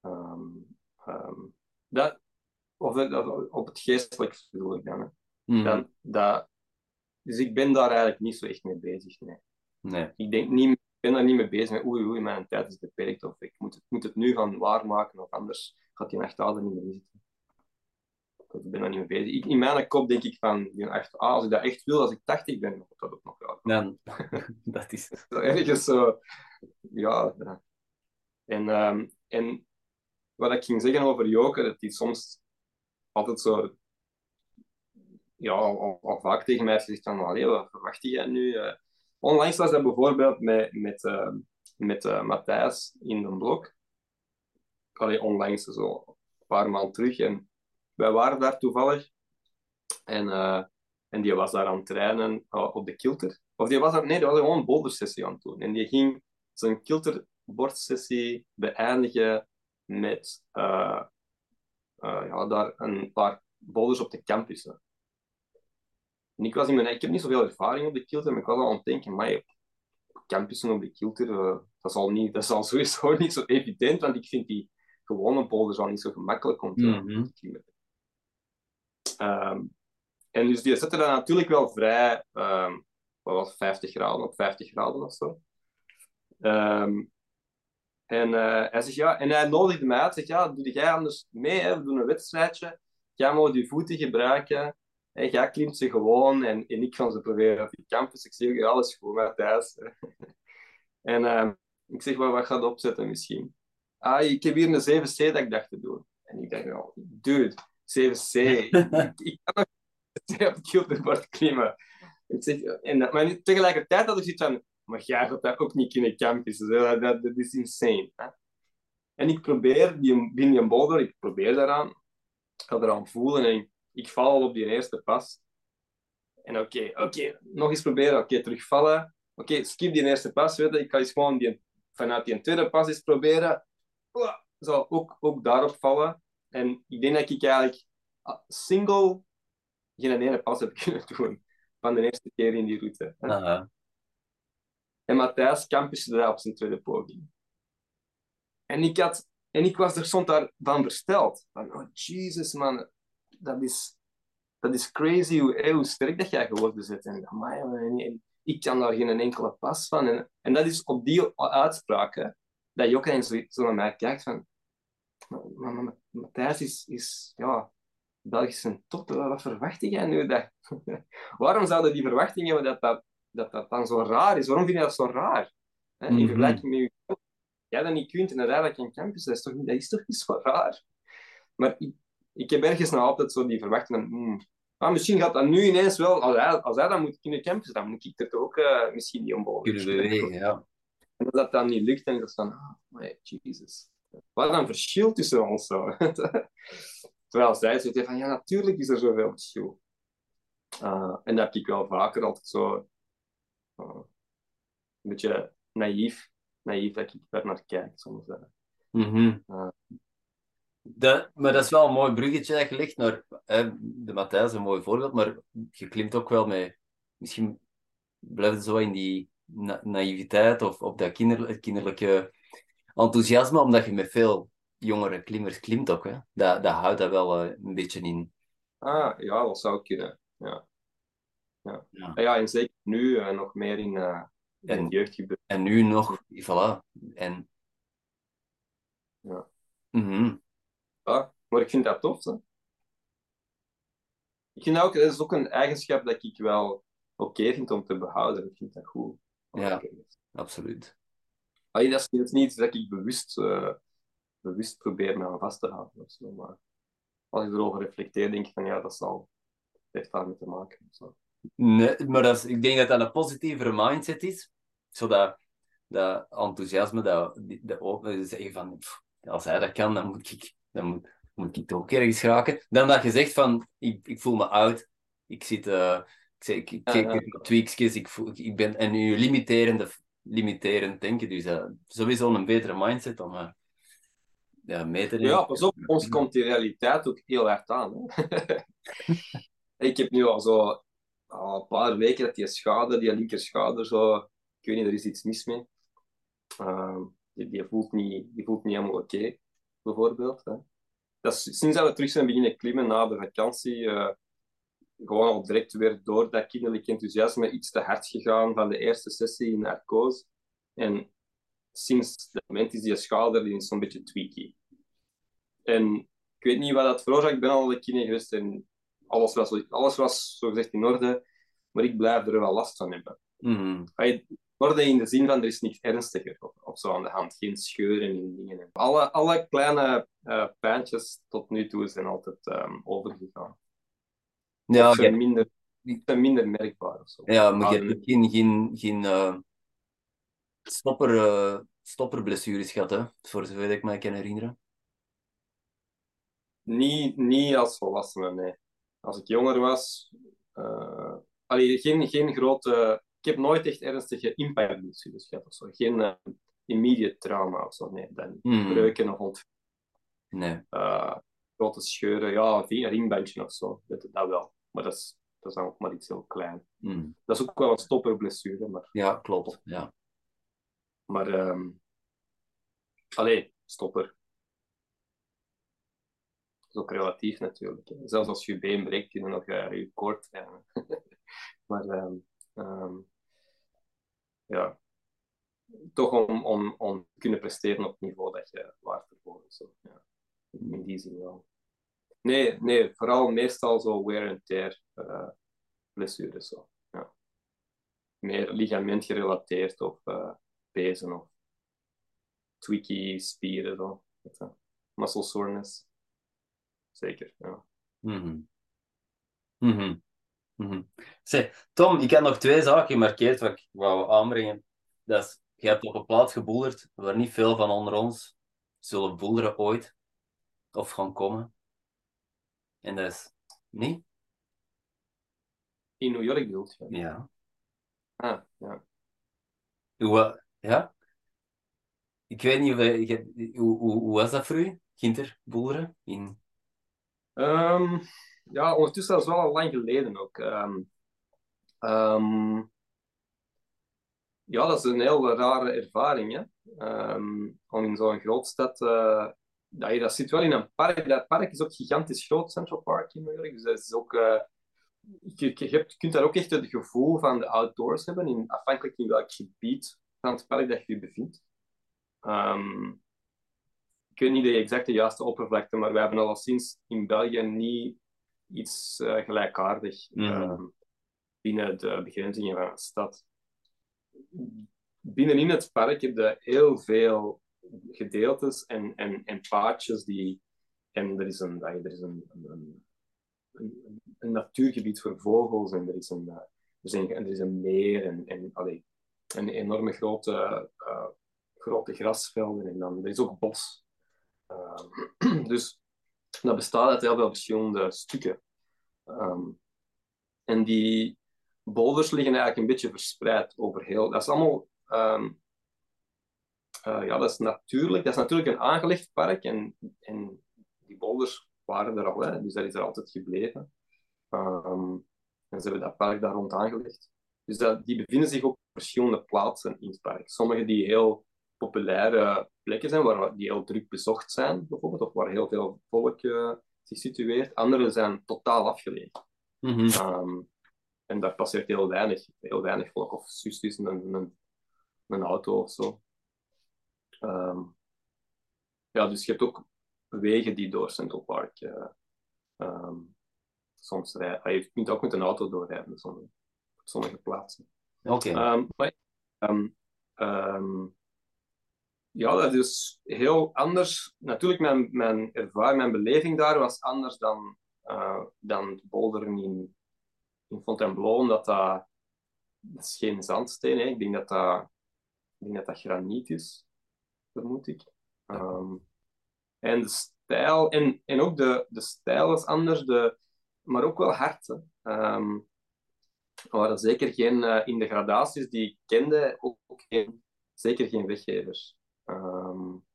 um, um, dat, of dat, op het geestelijk bedoel ik dan. Mm. dan dat, dus ik ben daar eigenlijk niet zo echt mee bezig. Nee. nee. Ik denk niet, ik ben daar niet mee bezig met oei, oei, mijn tijd is beperkt of ik moet het, moet het nu gaan waarmaken of anders gaat die nachtouder niet meer zitten ik ben daar niet mee bezig. Ik, in mijn kop denk ik van, echt, ah, als ik dat echt wil, als ik 80 ben, moet dat ook nog wel. Ja, dat is... Ergens zo, ja. En, um, en wat ik ging zeggen over Joker, dat hij soms altijd zo, ja, al, vaak tegen mij gezegd van, wat verwacht jij nu? Uh, onlangs was dat bijvoorbeeld met, met, uh, met uh, Matthijs in een blog. Allee, onlangs, zo een paar maanden terug. En wij waren daar toevallig. En, en die was daar aan het trainen op de kilter. Of die was daar, nee, die was gewoon een bouldersessie aan het doen. En die ging zijn kilterbordsessie beëindigen met ja, daar een paar boulders op de campus. En ik, was in mijn, ik heb niet zoveel ervaring op de kilter, maar ik was al aan het denken, maar campussen op de kilter, dat, zal niet, dat zal sowieso niet zo evident, want ik vind die gewone boulders al niet zo gemakkelijk om te, mm -hmm. te Um, en dus die zette dan natuurlijk wel vrij, um, wat was 50 graden op 50 graden of zo. Um, en uh, hij zegt ja, en hij nodigde mij uit, zegt ja, doe jij anders mee, hè? we doen een wedstrijdje, jij moet je voeten gebruiken, en jij klimt ze gewoon en, en ik ga ze proberen op die campus. Ik zeg, alles goed thuis. en ik zeg, wat, wat gaat opzetten misschien? Ah, ik heb hier een 7C dat ik dacht te doen. En ik dacht, oh, dude, 7C. ik kan nog op het Gilderbord klimmen. Ik zeg, en, maar tegelijkertijd had ik zoiets van, maar jij gaat dat ook niet kunnen campussen. Dat, dat, dat is insane. Hè? En ik probeer, die, binnen een boulder, ik probeer daaraan. Ik ga eraan voelen en ik, ik val al op die eerste pas. En oké, okay, oké, okay, nog eens proberen. Oké, okay, terugvallen. Oké, skip die eerste pas. Weet je. Ik ga eens gewoon die, vanuit die tweede pas eens proberen. Zo, ook, ook daarop vallen. En ik denk dat ik eigenlijk ah, single geen ene pas heb kunnen doen van de eerste keer in die route. Uh En Matthijs campuste daar op zijn tweede poging. En ik, had, en ik was er soms daarvan versteld. Van, oh Jesus man, dat is, dat is crazy hoe, hoe sterk dat jij geworden bent. En, amai, ik kan daar geen enkele pas van. En, en dat is op die uitspraken dat je ook eens zo, zo naar mij kijkt van maar, maar, Matthijs is, is ja, Belgische top. Wat verwacht jij nu? Dat... Waarom zouden die verwachtingen dat dat, dat dat dan zo raar is? Waarom vind je dat zo raar? In mhm. vergelijking met je jij dat niet kunt en uiteindelijk een campus, dat is toch, dat is toch niet zo raar? Maar ik, ik heb ergens nog altijd zo die verwachtingen. Hmm, ah, misschien gaat dat nu ineens wel, als hij, als hij dat moet kunnen campus, dan moet ik er toch ook uh, misschien niet omhoog. Kunnen bewegen, ja. En als dat dan niet lukt, dan is van, ah, oh, Jesus. Wat een verschil tussen ons zo. Terwijl zij zegt van, ja, natuurlijk is er zoveel verschil. Uh, en dat heb ik wel vaker altijd zo uh, een beetje naïef, naïef dat ik daar naar kijk soms. Mm -hmm. De, maar dat is wel een mooi bruggetje dat je legt naar de Matthijs, een mooi voorbeeld, maar je klimt ook wel met, misschien blijft het zo in die na naïviteit of op dat kinder kinderlijke enthousiasme, omdat je met veel jongere klimmers klimt ook. Hè? Dat, dat houdt dat wel uh, een beetje in. Ah, ja, dat zou kunnen. Ja. Ja. Ja. Ja, en zeker nu uh, nog meer in, uh, in En- jeugdgebied. En nu nog, voilà. En... Ja. Mhm. Ja, maar ik vind dat tof. Hè? Ik vind dat ook, dat is ook een eigenschap dat ik wel oké vind om te behouden. Ik vind dat goed. Ja. Absoluut. Allee, dat is niet- dat ik bewust, eh, bewust probeer me aan vast te houden. Of zo, maar als ik erover reflecteer, denk ik van ja, dat zal heeft daarmee te maken. of Zo. Nee, maar dat is, ik denk dat dat een positievere mindset is. Zodat dat enthousiasme, dat, dat ook zeggen van, pff, als hij dat kan, dan moet ik, dan moet, moet ik toch ook ergens geraken. Dan dat je zegt van, ik, ik voel me oud, ik zit, eh, ik, zeg, ik, ik Ja, ja. ik, voel, ik ben, en nu limiterende, limiterend denken, dus dat, sowieso een betere mindset om eh, ja, mee te nemen. Ja, pas op, ons komt die realiteit ook heel hard aan. Hè? ik heb nu al zo al een paar weken dat die schade, die linkerschouder, zo, ik weet niet, er is iets mis mee. Ehm, die, die, voelt niet, die voelt niet helemaal oké, bijvoorbeeld. Hè. Dat is, sinds dat we terug zijn beginnen klimmen na de vakantie, eh, gewoon al direct weer door dat kinderlijk enthousiasme iets te hard gegaan van de eerste sessie in narcose. En sinds dat moment is die schouder zo'n beetje tweaky. En ik weet niet wat dat veroorzaakt. Ik ben al een kine geweest en alles was, alles was zogezegd in orde. Maar ik blijf er wel last van hebben. Mhm. Orde in de zin van er is niks ernstiger of, of zo aan de hand. Geen scheuren in dingen. Alle, alle kleine eh pijntjes tot nu toe zijn altijd ehm, overgegaan. Ja, zijn, minder, zijn minder merkbaar of zo. ja, maar je Ah, hebt geen, geen, geen eh, stopper, eh, stopperblessures gehad, hè? voor zover ik mij kan herinneren. Niet, niet als volwassene, nee. Als ik jonger was... eh allee, geen, geen grote... Ik heb nooit echt ernstige impactblessures gehad of zo. Geen eh, immediate trauma of zo, nee. Dan Mhm. breuken of ont, Nee. eh, grote scheuren. Ja, een ringbandje of zo. Dat, dat wel. Maar dat is, dat is dan ook maar iets heel klein. Mhm. Dat is ook wel een stopperblessure, maar... Ja, klopt. Ja. Maar... ehm allee, stopper. Dat is ook relatief natuurlijk. Zelfs als je been breekt, kun je nog eh, je koord trainen. maar ehm, ehm, ja, toch om, om, om te kunnen presteren op het niveau dat je waard ervoor. Ja. In die zin wel. Nee, nee, vooral meestal zo wear and tear blessures. Zo. Ja. Meer ligament gerelateerd of eh pezen of tweaky spieren. Zo. Je. Muscle soreness. Zeker, ja. Mhm. Zeg, Tom, ik heb nog twee zaken gemarkeerd wat ik wou aanbrengen. Dat is, je hebt op een plaats geboelderd waar niet veel van onder ons zullen boelderen ooit of gaan komen. En dat is niet? In New York bedoelt je? Ja. Ah, ja. Hoe, ja? Ik weet niet, hoe, hoe, hoe was dat voor u, Ginter? In... Ehm, ja, ondertussen dat is wel al lang geleden ook. Ehm, ehm, ja, dat is een heel rare ervaring. Hè? Ehm, om in zo'n grootstad. eh dat, je, dat zit wel in een park. Dat park is ook gigantisch groot, Central Park in New York. Dus dat is ook. eh, je, je, hebt- je kunt daar ook echt het gevoel van de outdoors hebben, in, afhankelijk in welk gebied van het park dat je je bevindt. Ehm, ik weet niet de exacte juiste oppervlakte, maar we hebben alleszins in België niet iets eh gelijkaardig ehm, binnen de begrenzingen van een stad. Binnenin het park heb je heel veel gedeeltes en, en, en paadjes die. En er is een, er is een, een, een, een natuurgebied voor vogels en er is een, eh, er een, er is een meer en, en allee, een enorme grote, eh, grote grasvelden en dan er is ook bos. Ehm, dus dat bestaat uit heel veel verschillende stukken. Ehm, en die boulders liggen eigenlijk een beetje verspreid over heel. Dat is allemaal. ehm, eh, ja, dat is natuurlijk. Dat is natuurlijk een aangelegd park en, en die boulders waren er al, hè, dus dat is er altijd gebleven. Ehm, en ze hebben dat park daar rond aangelegd. Dus dat, die bevinden zich op verschillende plaatsen in het park. Sommige die heel populaire plekken zijn, waar die heel druk bezocht zijn, bijvoorbeeld, of waar heel veel volk eh, zich situeert. Andere zijn totaal afgelegen. Mhm. Ehm, en daar passeert heel weinig, heel weinig volk of tussen een, een, een auto of zo. Ehm, ja, dus je hebt ook wegen die door Central Park uh, um, soms rijden. Je kunt ook met een auto doorrijden op sommige, plaatsen. Oké. Okay. maar ja, dat is heel anders. Natuurlijk, mijn, mijn ervaring, mijn beleving daar was anders dan, uh, dan boulderen in, in Fontainebleau, omdat dat, dat is geen zandsteen. Hè. Ik denk dat dat, ik denk dat, dat graniet is, vermoed ik. Um, en de stijl, en, en ook de, de stijl was anders, de, maar ook wel hard. Um, er waren zeker geen, uh, in de gradaties die ik kende, ook, ook geen, zeker geen weggevers. Um,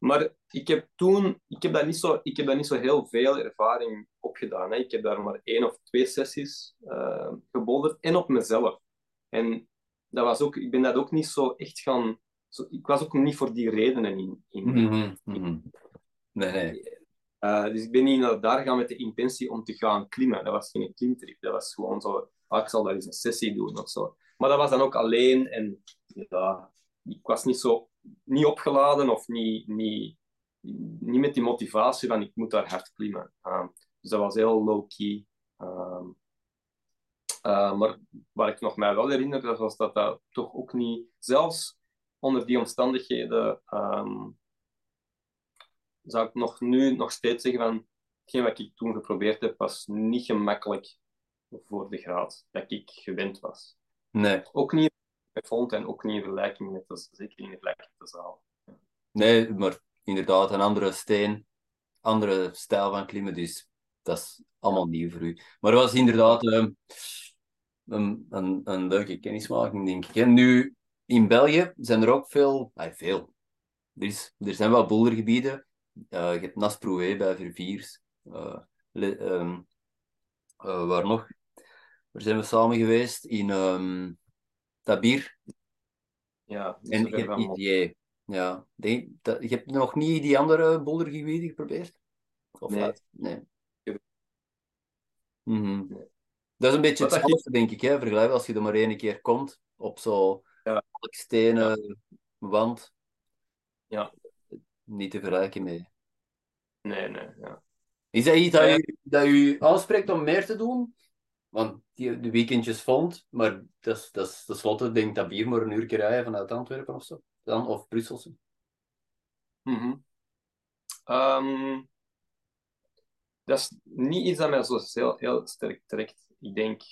maar ik heb toen, ik heb, daar niet zo, ik heb daar niet zo heel veel ervaring op gedaan. Hè. Ik heb daar maar één of twee sessies uh, gebolderd en op mezelf. En dat was ook, ik ben dat ook niet zo echt gaan. Zo, ik was ook niet voor die redenen in. in, mm -hmm. Nee, nee. Uh, dus ik ben niet naar daar gaan met de intentie om te gaan klimmen. Dat was geen klimtrip. Dat was gewoon zo, ah, ik zal daar eens een sessie doen of zo. Maar dat was dan ook alleen en ja, ik was niet zo niet opgeladen of niet, niet, niet met die motivatie van ik moet daar hard klimmen. Uh, dus dat was heel low-key. Uh, maar wat ik nog mij wel herinner, was dat dat toch ook niet, zelfs onder die omstandigheden, um, zou ik nog nu nog steeds zeggen van hetgeen wat ik toen geprobeerd heb, was niet gemakkelijk voor de graad dat ik gewend was. Nee. Ook niet vond en ook niet in vergelijking met de, zeker in vergelijking met de zaal. Nee, maar inderdaad, een andere steen, andere stijl van klimmen, dus dat is allemaal nieuw voor u. Maar het was inderdaad um, een, een, een leuke kennismaking, denk ik. En nu, in België zijn er ook veel, ah, veel. Er, is, er zijn wel bouldergebieden. Uh, je hebt Nasproué bij Verviers. Uh, um, uh, waar nog? Waar zijn we samen geweest? In um, Tabir. Ja, en je hebt idee. Ja. Dat, je hebt nog niet die andere bouldergebieden geprobeerd? Of nee. Nee. Mm -hmm. nee. Dat is een beetje hetzelfde, je... denk ik, hè? Vergelijk als je er maar één keer komt op zo'n ja. stenen ja. wand. Ja. Niet te vergelijken mee. Nee, nee, ja. Is dat iets dat, u, dat u aanspreekt om meer te doen? Want die, de weekendjes vond, maar dat is, dat is tenslotte, denk dat bier maar een uur rijden vanuit Antwerpen of zo. Dan, of Brusselse. Mm -hmm. um, dat is niet iets dat mij zo heel, heel sterk trekt. Ik denk,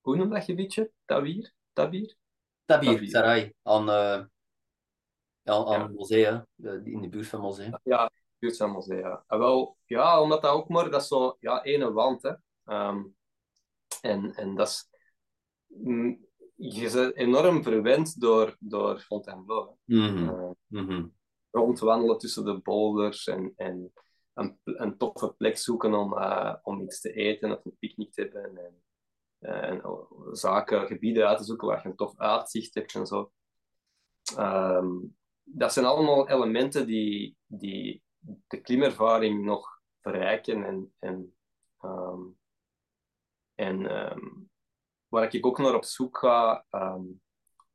hoe noem dat gebiedje? Tabir? Tabir? Tabir, Tabir. Sarai, aan, uh, aan, aan ja. Mosea, in de buurt van Mosea. Ja, in de buurt van Mosea. En wel, ja, omdat dat ook maar, dat is zo, ja, ene wand, hè. Um, en, en dat is... Mm, je bent enorm verwend door, door Fontainebleau. Mm -hmm. uh, mm -hmm. Rondwandelen tussen de boulders en, en een, een toffe plek zoeken om, uh, om iets te eten of een picknick te hebben. En, uh, en zaken, gebieden uit te zoeken waar je een tof uitzicht hebt en zo. Um, dat zijn allemaal elementen die, die de klimervaring nog verrijken en, en um, en um, waar ik ook naar op zoek ga, um,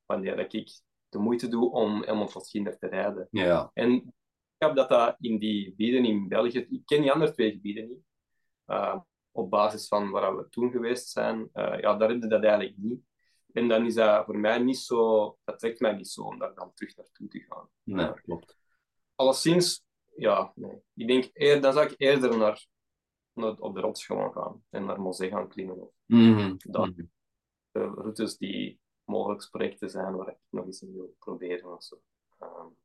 wanneer ik de moeite doe om helemaal kinder te rijden. Ja. En ik heb dat, dat in die gebieden in België, ik ken die andere twee gebieden niet, uh, op basis van waar we toen geweest zijn, uh, ja, daar heb je dat eigenlijk niet. En dan is dat voor mij niet zo, dat trekt mij niet zo om daar dan terug naartoe te gaan. Nee, klopt. Alleszins, ja, nee. Ik denk, eer, dan zou ik eerder naar op de rots gewoon gaan en naar Mosee gaan klimmen. Mm -hmm. Dat de routes die mogelijk projecten zijn waar ik nog eens in wil proberen. Of zo. Um,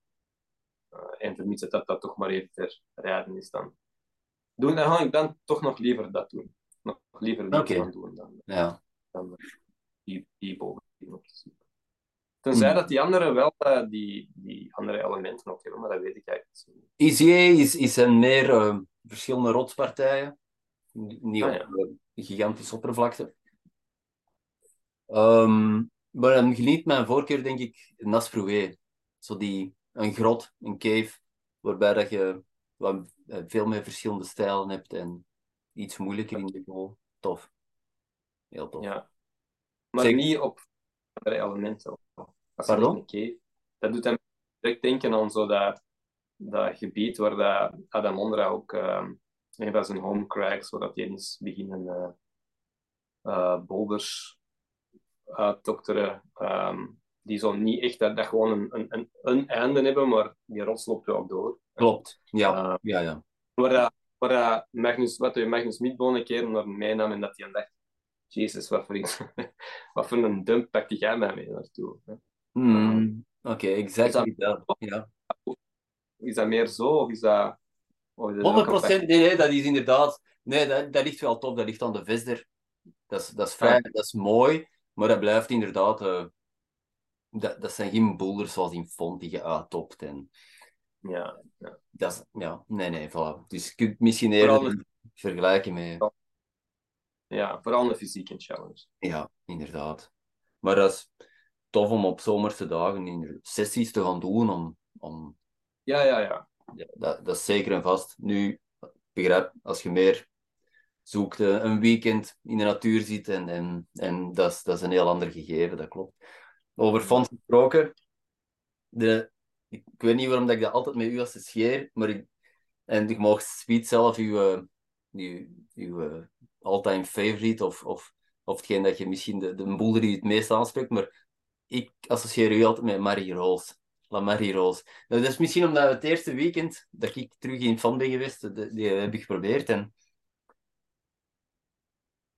uh, en vermits dat dat toch maar even ter rijden is, dan, doen, dan ga ik dan toch nog liever dat doen. Nog liever dat okay. gaan doen dan, ja. dan die, die boven op te zoeken. Tenzij mm. dat die anderen wel uh, die, die andere elementen ook hebben, maar dat weet ik eigenlijk niet. ICE is, is een meer uh, verschillende rotspartijen. Niet Ah, ja. op uh, gigantische oppervlakte. Um, maar dan geniet mijn voorkeur, denk ik, Nasproué. Zo die, een grot, een cave, waarbij dat je wat, veel meer verschillende stijlen hebt en iets moeilijker in de goal. Tof. Heel tof. Ja. Maar Zeker. niet op andere elementen. Pardon? Dat doet hem direct denken aan zo dat, dat gebied waar dat Adam Ondra ook ehm een van zijn home crags, waar dat hij eens beginnen eh eh, boulders uitdokteren. ehm, die zo niet echt dat, dat gewoon een, een, een, een einde hebben, maar die rots loopt wel door. Klopt. Ja, Eh, ja, ja. Waar, dat- waar Magnus, wat je Magnus Midbone een keer naar mij nam en dat hij dacht, Jezus, wat voor, iets, wat voor een dump pakte jij mij mee naartoe? hè? Hmm, Oké, exact. Is dat- wie dat- Ja. Is dat meer zo, of is dat... Of is dat ook 100 een procent, nee, nee, dat is inderdaad. Nee, dat, dat ligt wel tof. Dat ligt aan de Visder. Dat is, dat is fijn, dat is mooi, maar dat blijft inderdaad. eh, dat, dat zijn geen boulders zoals in Font die je uittopt. En Ja, dat is, ja, nee, nee, voilà. Dus je kunt misschien eerder vergelijken met. ja, vooral een fysieke challenge. Ja, inderdaad. Maar dat is tof om op zomerse dagen in sessies te gaan doen. Om, om, Ja, ja, ja. ja, dat, dat is zeker en vast. Nu, begrijp, als je meer zoekt, eh, een weekend in de natuur zit, en, en, en dat, is, dat is een heel ander gegeven, dat klopt. Over fonds gesproken, de, ik, ik weet niet waarom dat ik dat altijd met u associeer, maar ik, en ik mag Speed zelf uw, eh, uw, uw eh, all-time favorite, of, of, of hetgeen dat je misschien de, de boulder die het meest aanspreekt, maar ik associeer u altijd met Marie Rose. La Marie Rose. Nou, dat is misschien omdat het eerste weekend dat ik terug in fan ben geweest, de- die heb ik geprobeerd. En,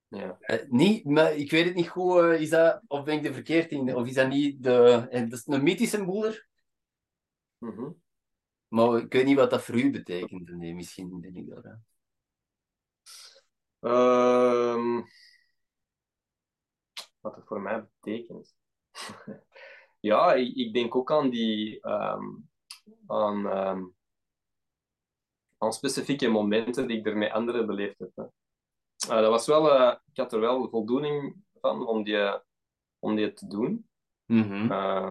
ja. eh, niet, maar ik weet het niet goed, eh, is dat, of ben ik er verkeerd in? Of is dat niet de... eh, dat is een mythische boulder, Mhm. maar ik weet niet wat dat voor u betekent. Nee, misschien ben ik daar. hè. Ehm, wat het voor mij betekent. ja, ik, ik denk ook aan die ehm, aan, ehm, aan specifieke momenten die ik er met anderen beleefd heb. hè. Eh, dat was wel, eh, ik had er wel voldoening van om die, om die te doen. Mhm. Eh,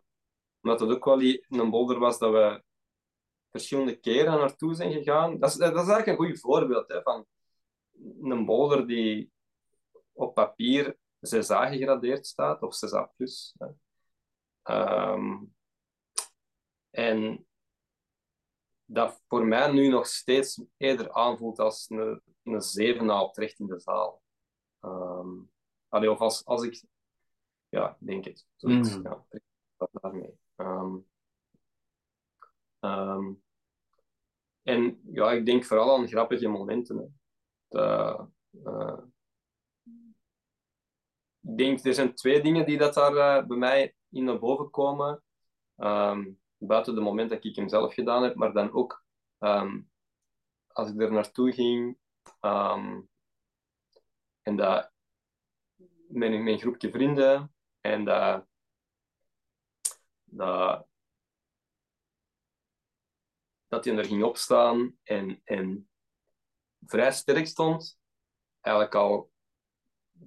omdat het ook wel een boulder was dat we verschillende keren naartoe zijn gegaan. Dat is, dat is eigenlijk een goed voorbeeld hè, van een boulder die op papier 6A gegradeerd staat, of 6A+. plus, hè. Ehm, en dat voor mij nu nog steeds eerder aanvoelt als een, een 7A op terecht in de zaal. Ehm allee, of als, als ik... Ja, ik denk het. Zoiets, Mhm. ja, dat daarmee. Ehm, ehm, en ja, ik denk vooral aan grappige momenten. Hè. Dat, eh, ik denk, er zijn twee dingen die dat daar eh, bij mij in naar boven komen. Ehm, buiten de moment dat ik hem zelf gedaan heb, maar dan ook ehm, als ik er naartoe ging ehm, en dat met mijn groepje vrienden en dat, dat, dat hij er ging opstaan en, en vrij sterk stond. Eigenlijk al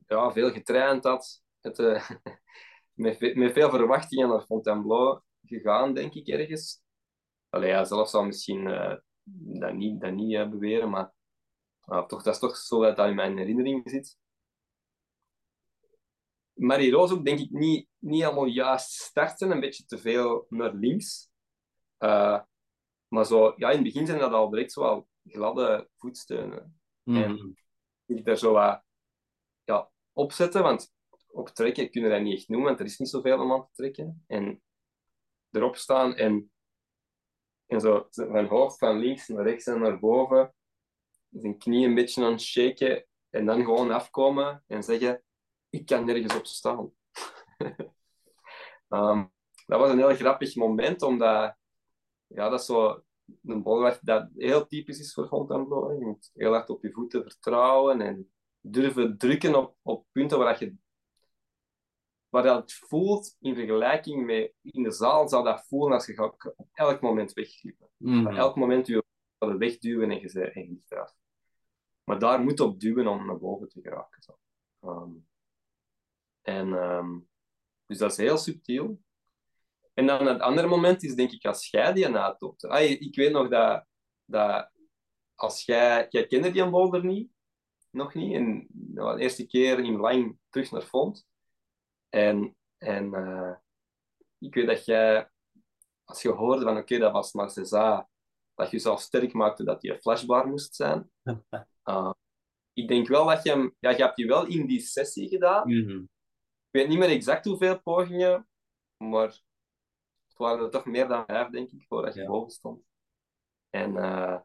ja, veel getraind had. Het, eh, met, met veel verwachtingen naar Fontainebleau gegaan, denk ik, ergens. Allee, ja, zelf zou misschien eh, dat niet, dat niet eh, beweren, maar toch, dat is toch zo dat dat in mijn herinnering zit. Marie Roos ook, denk ik, niet, niet allemaal juist starten, een beetje te veel naar links. Maar zo, ja, in het begin zijn dat al direct zo wel gladde voetsteunen. Mhm. ik daar zo wat opzetten, want ook trekken kunnen we dat niet echt noemen, want er is niet zoveel om aan te trekken. En erop staan en, en zo mijn hoofd van links naar rechts en naar boven, zijn knie een beetje aan het shaken en dan gewoon afkomen en zeggen, ik kan nergens op staan. Ehm, dat was een heel grappig moment, omdat ja, dat is zo een bolwerk dat heel typisch is voor hè. Je moet heel hard op je voeten vertrouwen en durven drukken op, op punten waar dat je waar dat het voelt in vergelijking met in de zaal zou dat voelen als je gaat op elk moment wegglippen. Mhm. Op elk moment je wegduwen en je bent en je. Maar daar moet op duwen om naar boven te geraken. Zo. Ehm, en ehm, dus dat is heel subtiel. En dan het andere moment is denk ik als jij die. Ah, ik weet nog dat, dat als jij... Jij kende die boulder niet? Nog niet? En nou, de eerste keer in lang terug naar Font. En, en uh, ik weet dat jij, als je hoorde van oké, dat was maar César, dat je zelf sterk maakte dat die flashbar moest zijn. Uh, ik denk wel dat je hem, ja, je hebt die wel in die sessie gedaan. Mm -hmm. Ik weet niet meer exact hoeveel pogingen, maar het waren er toch meer dan vijf, denk ik, voordat je Ja. boven stond. En eh,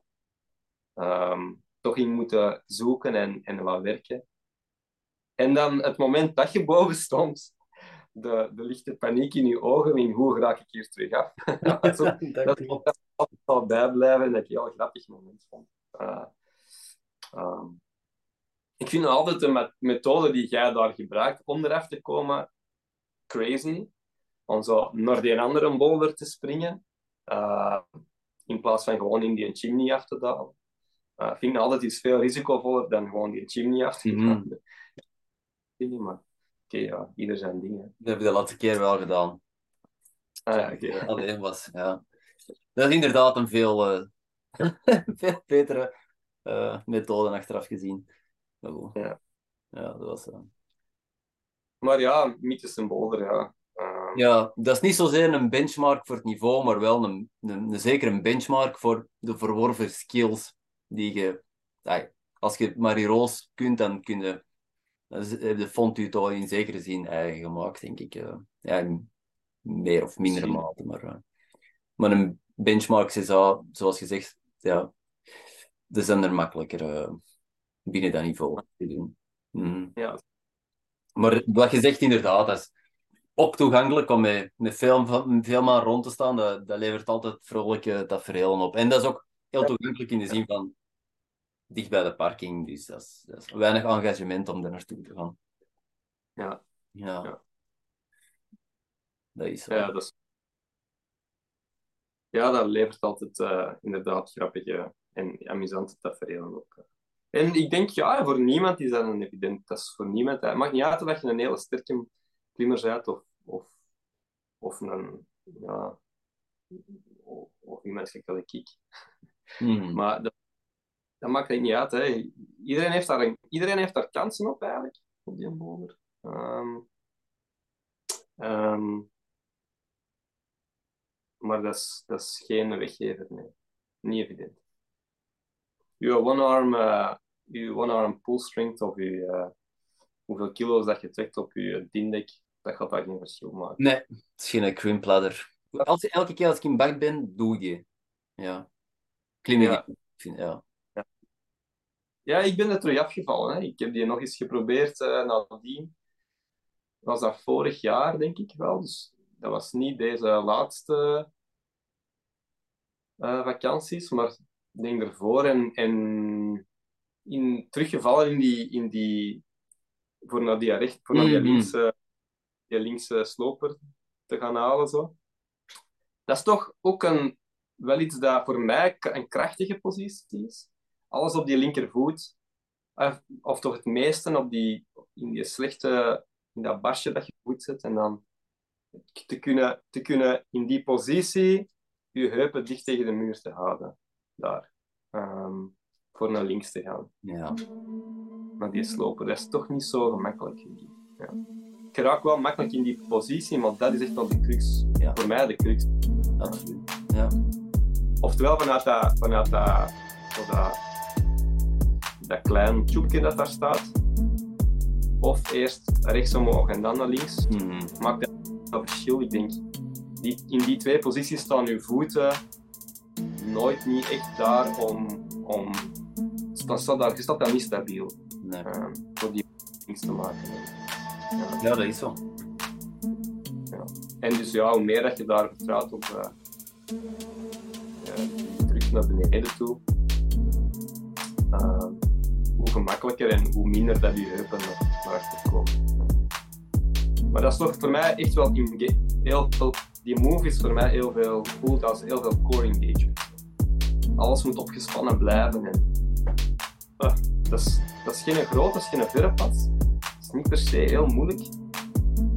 ehm, toch in moeten zoeken en, en wat werken. En dan het moment dat je boven stond, de, de lichte paniek in je ogen, in hoe raak ik hier terug af? Zo, dat dat altijd zal bijblijven en dat ik een heel grappig moment vond. Eh, ehm, ik vind altijd de met- methode die jij daar gebruikt om eraf te komen crazy. Om zo naar die andere boulder te springen. eh, in plaats van gewoon in die chimney af te dalen. Ik vind altijd iets veel risicovoller dan gewoon die chimney af te Mhm. dalen. Maar oké, ja, ieder zijn dingen. Dat heb je de laatste keer wel gedaan. Ah, ja, oké. Alleen was, ja. Dat is inderdaad een veel, eh, veel betere eh, methode achteraf gezien. Ja. Ja, dat was... eh, Maar ja, mythes en boulder, ja. Eh, Ja, dat is niet zozeer een benchmark voor het niveau, maar wel een, een, een- zeker een benchmark voor de verworven skills die je... als je Marie Roos kunt, dan kun je... Dan is- heb de font toch in zekere zin eigen gemaakt, denk ik. eh. ja, in meer of mindere Misschien. mate, maar... eh, maar een benchmark is al, zoals je zegt, ja... Dat zijn er makkelijker eh, binnen dat niveau te doen. Mhm. ja, Maar wat je zegt inderdaad, dat is ook toegankelijk om met, met veel, van- veel man rond te staan. Dat, dat levert altijd vrolijke tafereelen op. En dat is ook heel toegankelijk in de zin van dicht bij de parking. Dus dat is, dat is weinig engagement om er naartoe te gaan. ja, Ja. Ja. Dat is zo. ja, dat is... Ja, dat levert altijd eh, inderdaad grappige en amusante tafereelen op. En ik denk, ja, voor niemand is dat een evident. Dat is voor niemand. Het maakt niet uit of je een hele sterke klimmer bent of, of, of een, ja, of, iemand gelijk ik. Mhm. Maar dat, dat maakt het niet uit. Hè. Iedereen, heeft daar een, iedereen heeft daar kansen op, eigenlijk, op die boulder. Ehm, ehm, maar dat is, dat is geen weggever, nee. Niet evident. Je one-arm uh, je one-arm pull strength of je, eh, hoeveel kilo's dat je trekt op je dindek, dat gaat daar geen verschil maken. Nee, het is geen crimp ladder. Als, elke keer als ik in bak ben, doe die. Ja. Vind, ja. Ja, ik ben er terug afgevallen. Hè. Ik heb die nog eens geprobeerd eh nadien. Was dat vorig jaar, denk ik wel. Dus dat was niet deze laatste eh, vakanties, maar ik denk ervoor. En, en in, teruggevallen in die, in die voor naar die, recht, voor naar die, Mhm. linkse, die linkse sloper te gaan halen. Zo. Dat is toch ook een, wel iets dat voor mij een krachtige positie is. Alles op die linkervoet, of, of toch het meeste op die, in die slechte, in dat barsje dat je voet zet. En dan te kunnen, te kunnen in die positie je heupen dicht tegen de muur te houden. Daar. Ehm, voor naar links te gaan. ja. Maar die slopen, dat is toch niet zo gemakkelijk. Ja. Ik raak wel makkelijk in die positie, maar dat is echt wel de crux. Ja. Voor mij de crux. Absoluut. Ja. Oftewel vanuit dat, vanuit dat, dat, dat klein tjoepje dat daar staat. Of eerst rechts omhoog en dan naar links. Mhm. Maakt dat verschil. Ik denk, die, in die twee posities staan uw voeten nooit niet echt daar om... om staat, staat daar, je staat niet stabiel. Nee. eh, voor die links te maken. Ja. Ja, dat is zo. En dus ja, hoe meer dat je daar vertrouwt op die druk naar beneden toe, hoe gemakkelijker en hoe minder dat je heupen naar, achter komen. Maar dat is toch voor mij echt wel in heel veel, die move is voor mij heel veel, voelt als heel veel core engagement. Alles moet opgespannen blijven en ah, dat, is, dat is geen groot, dat is geen verre pad. Het is niet per se heel moeilijk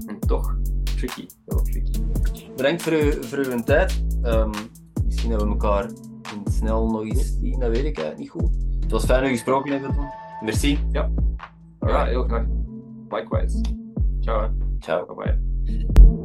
en toch tricky, heel tricky. Bedankt voor, uw, voor uw tijd. Ehm, misschien hebben we elkaar snel nog eens zien, dat weet ik niet goed. Het was fijn u gesproken hebben. Tom. Merci. Ja, heel graag. Likewise. Ciao. hè. Ciao. Bye bye.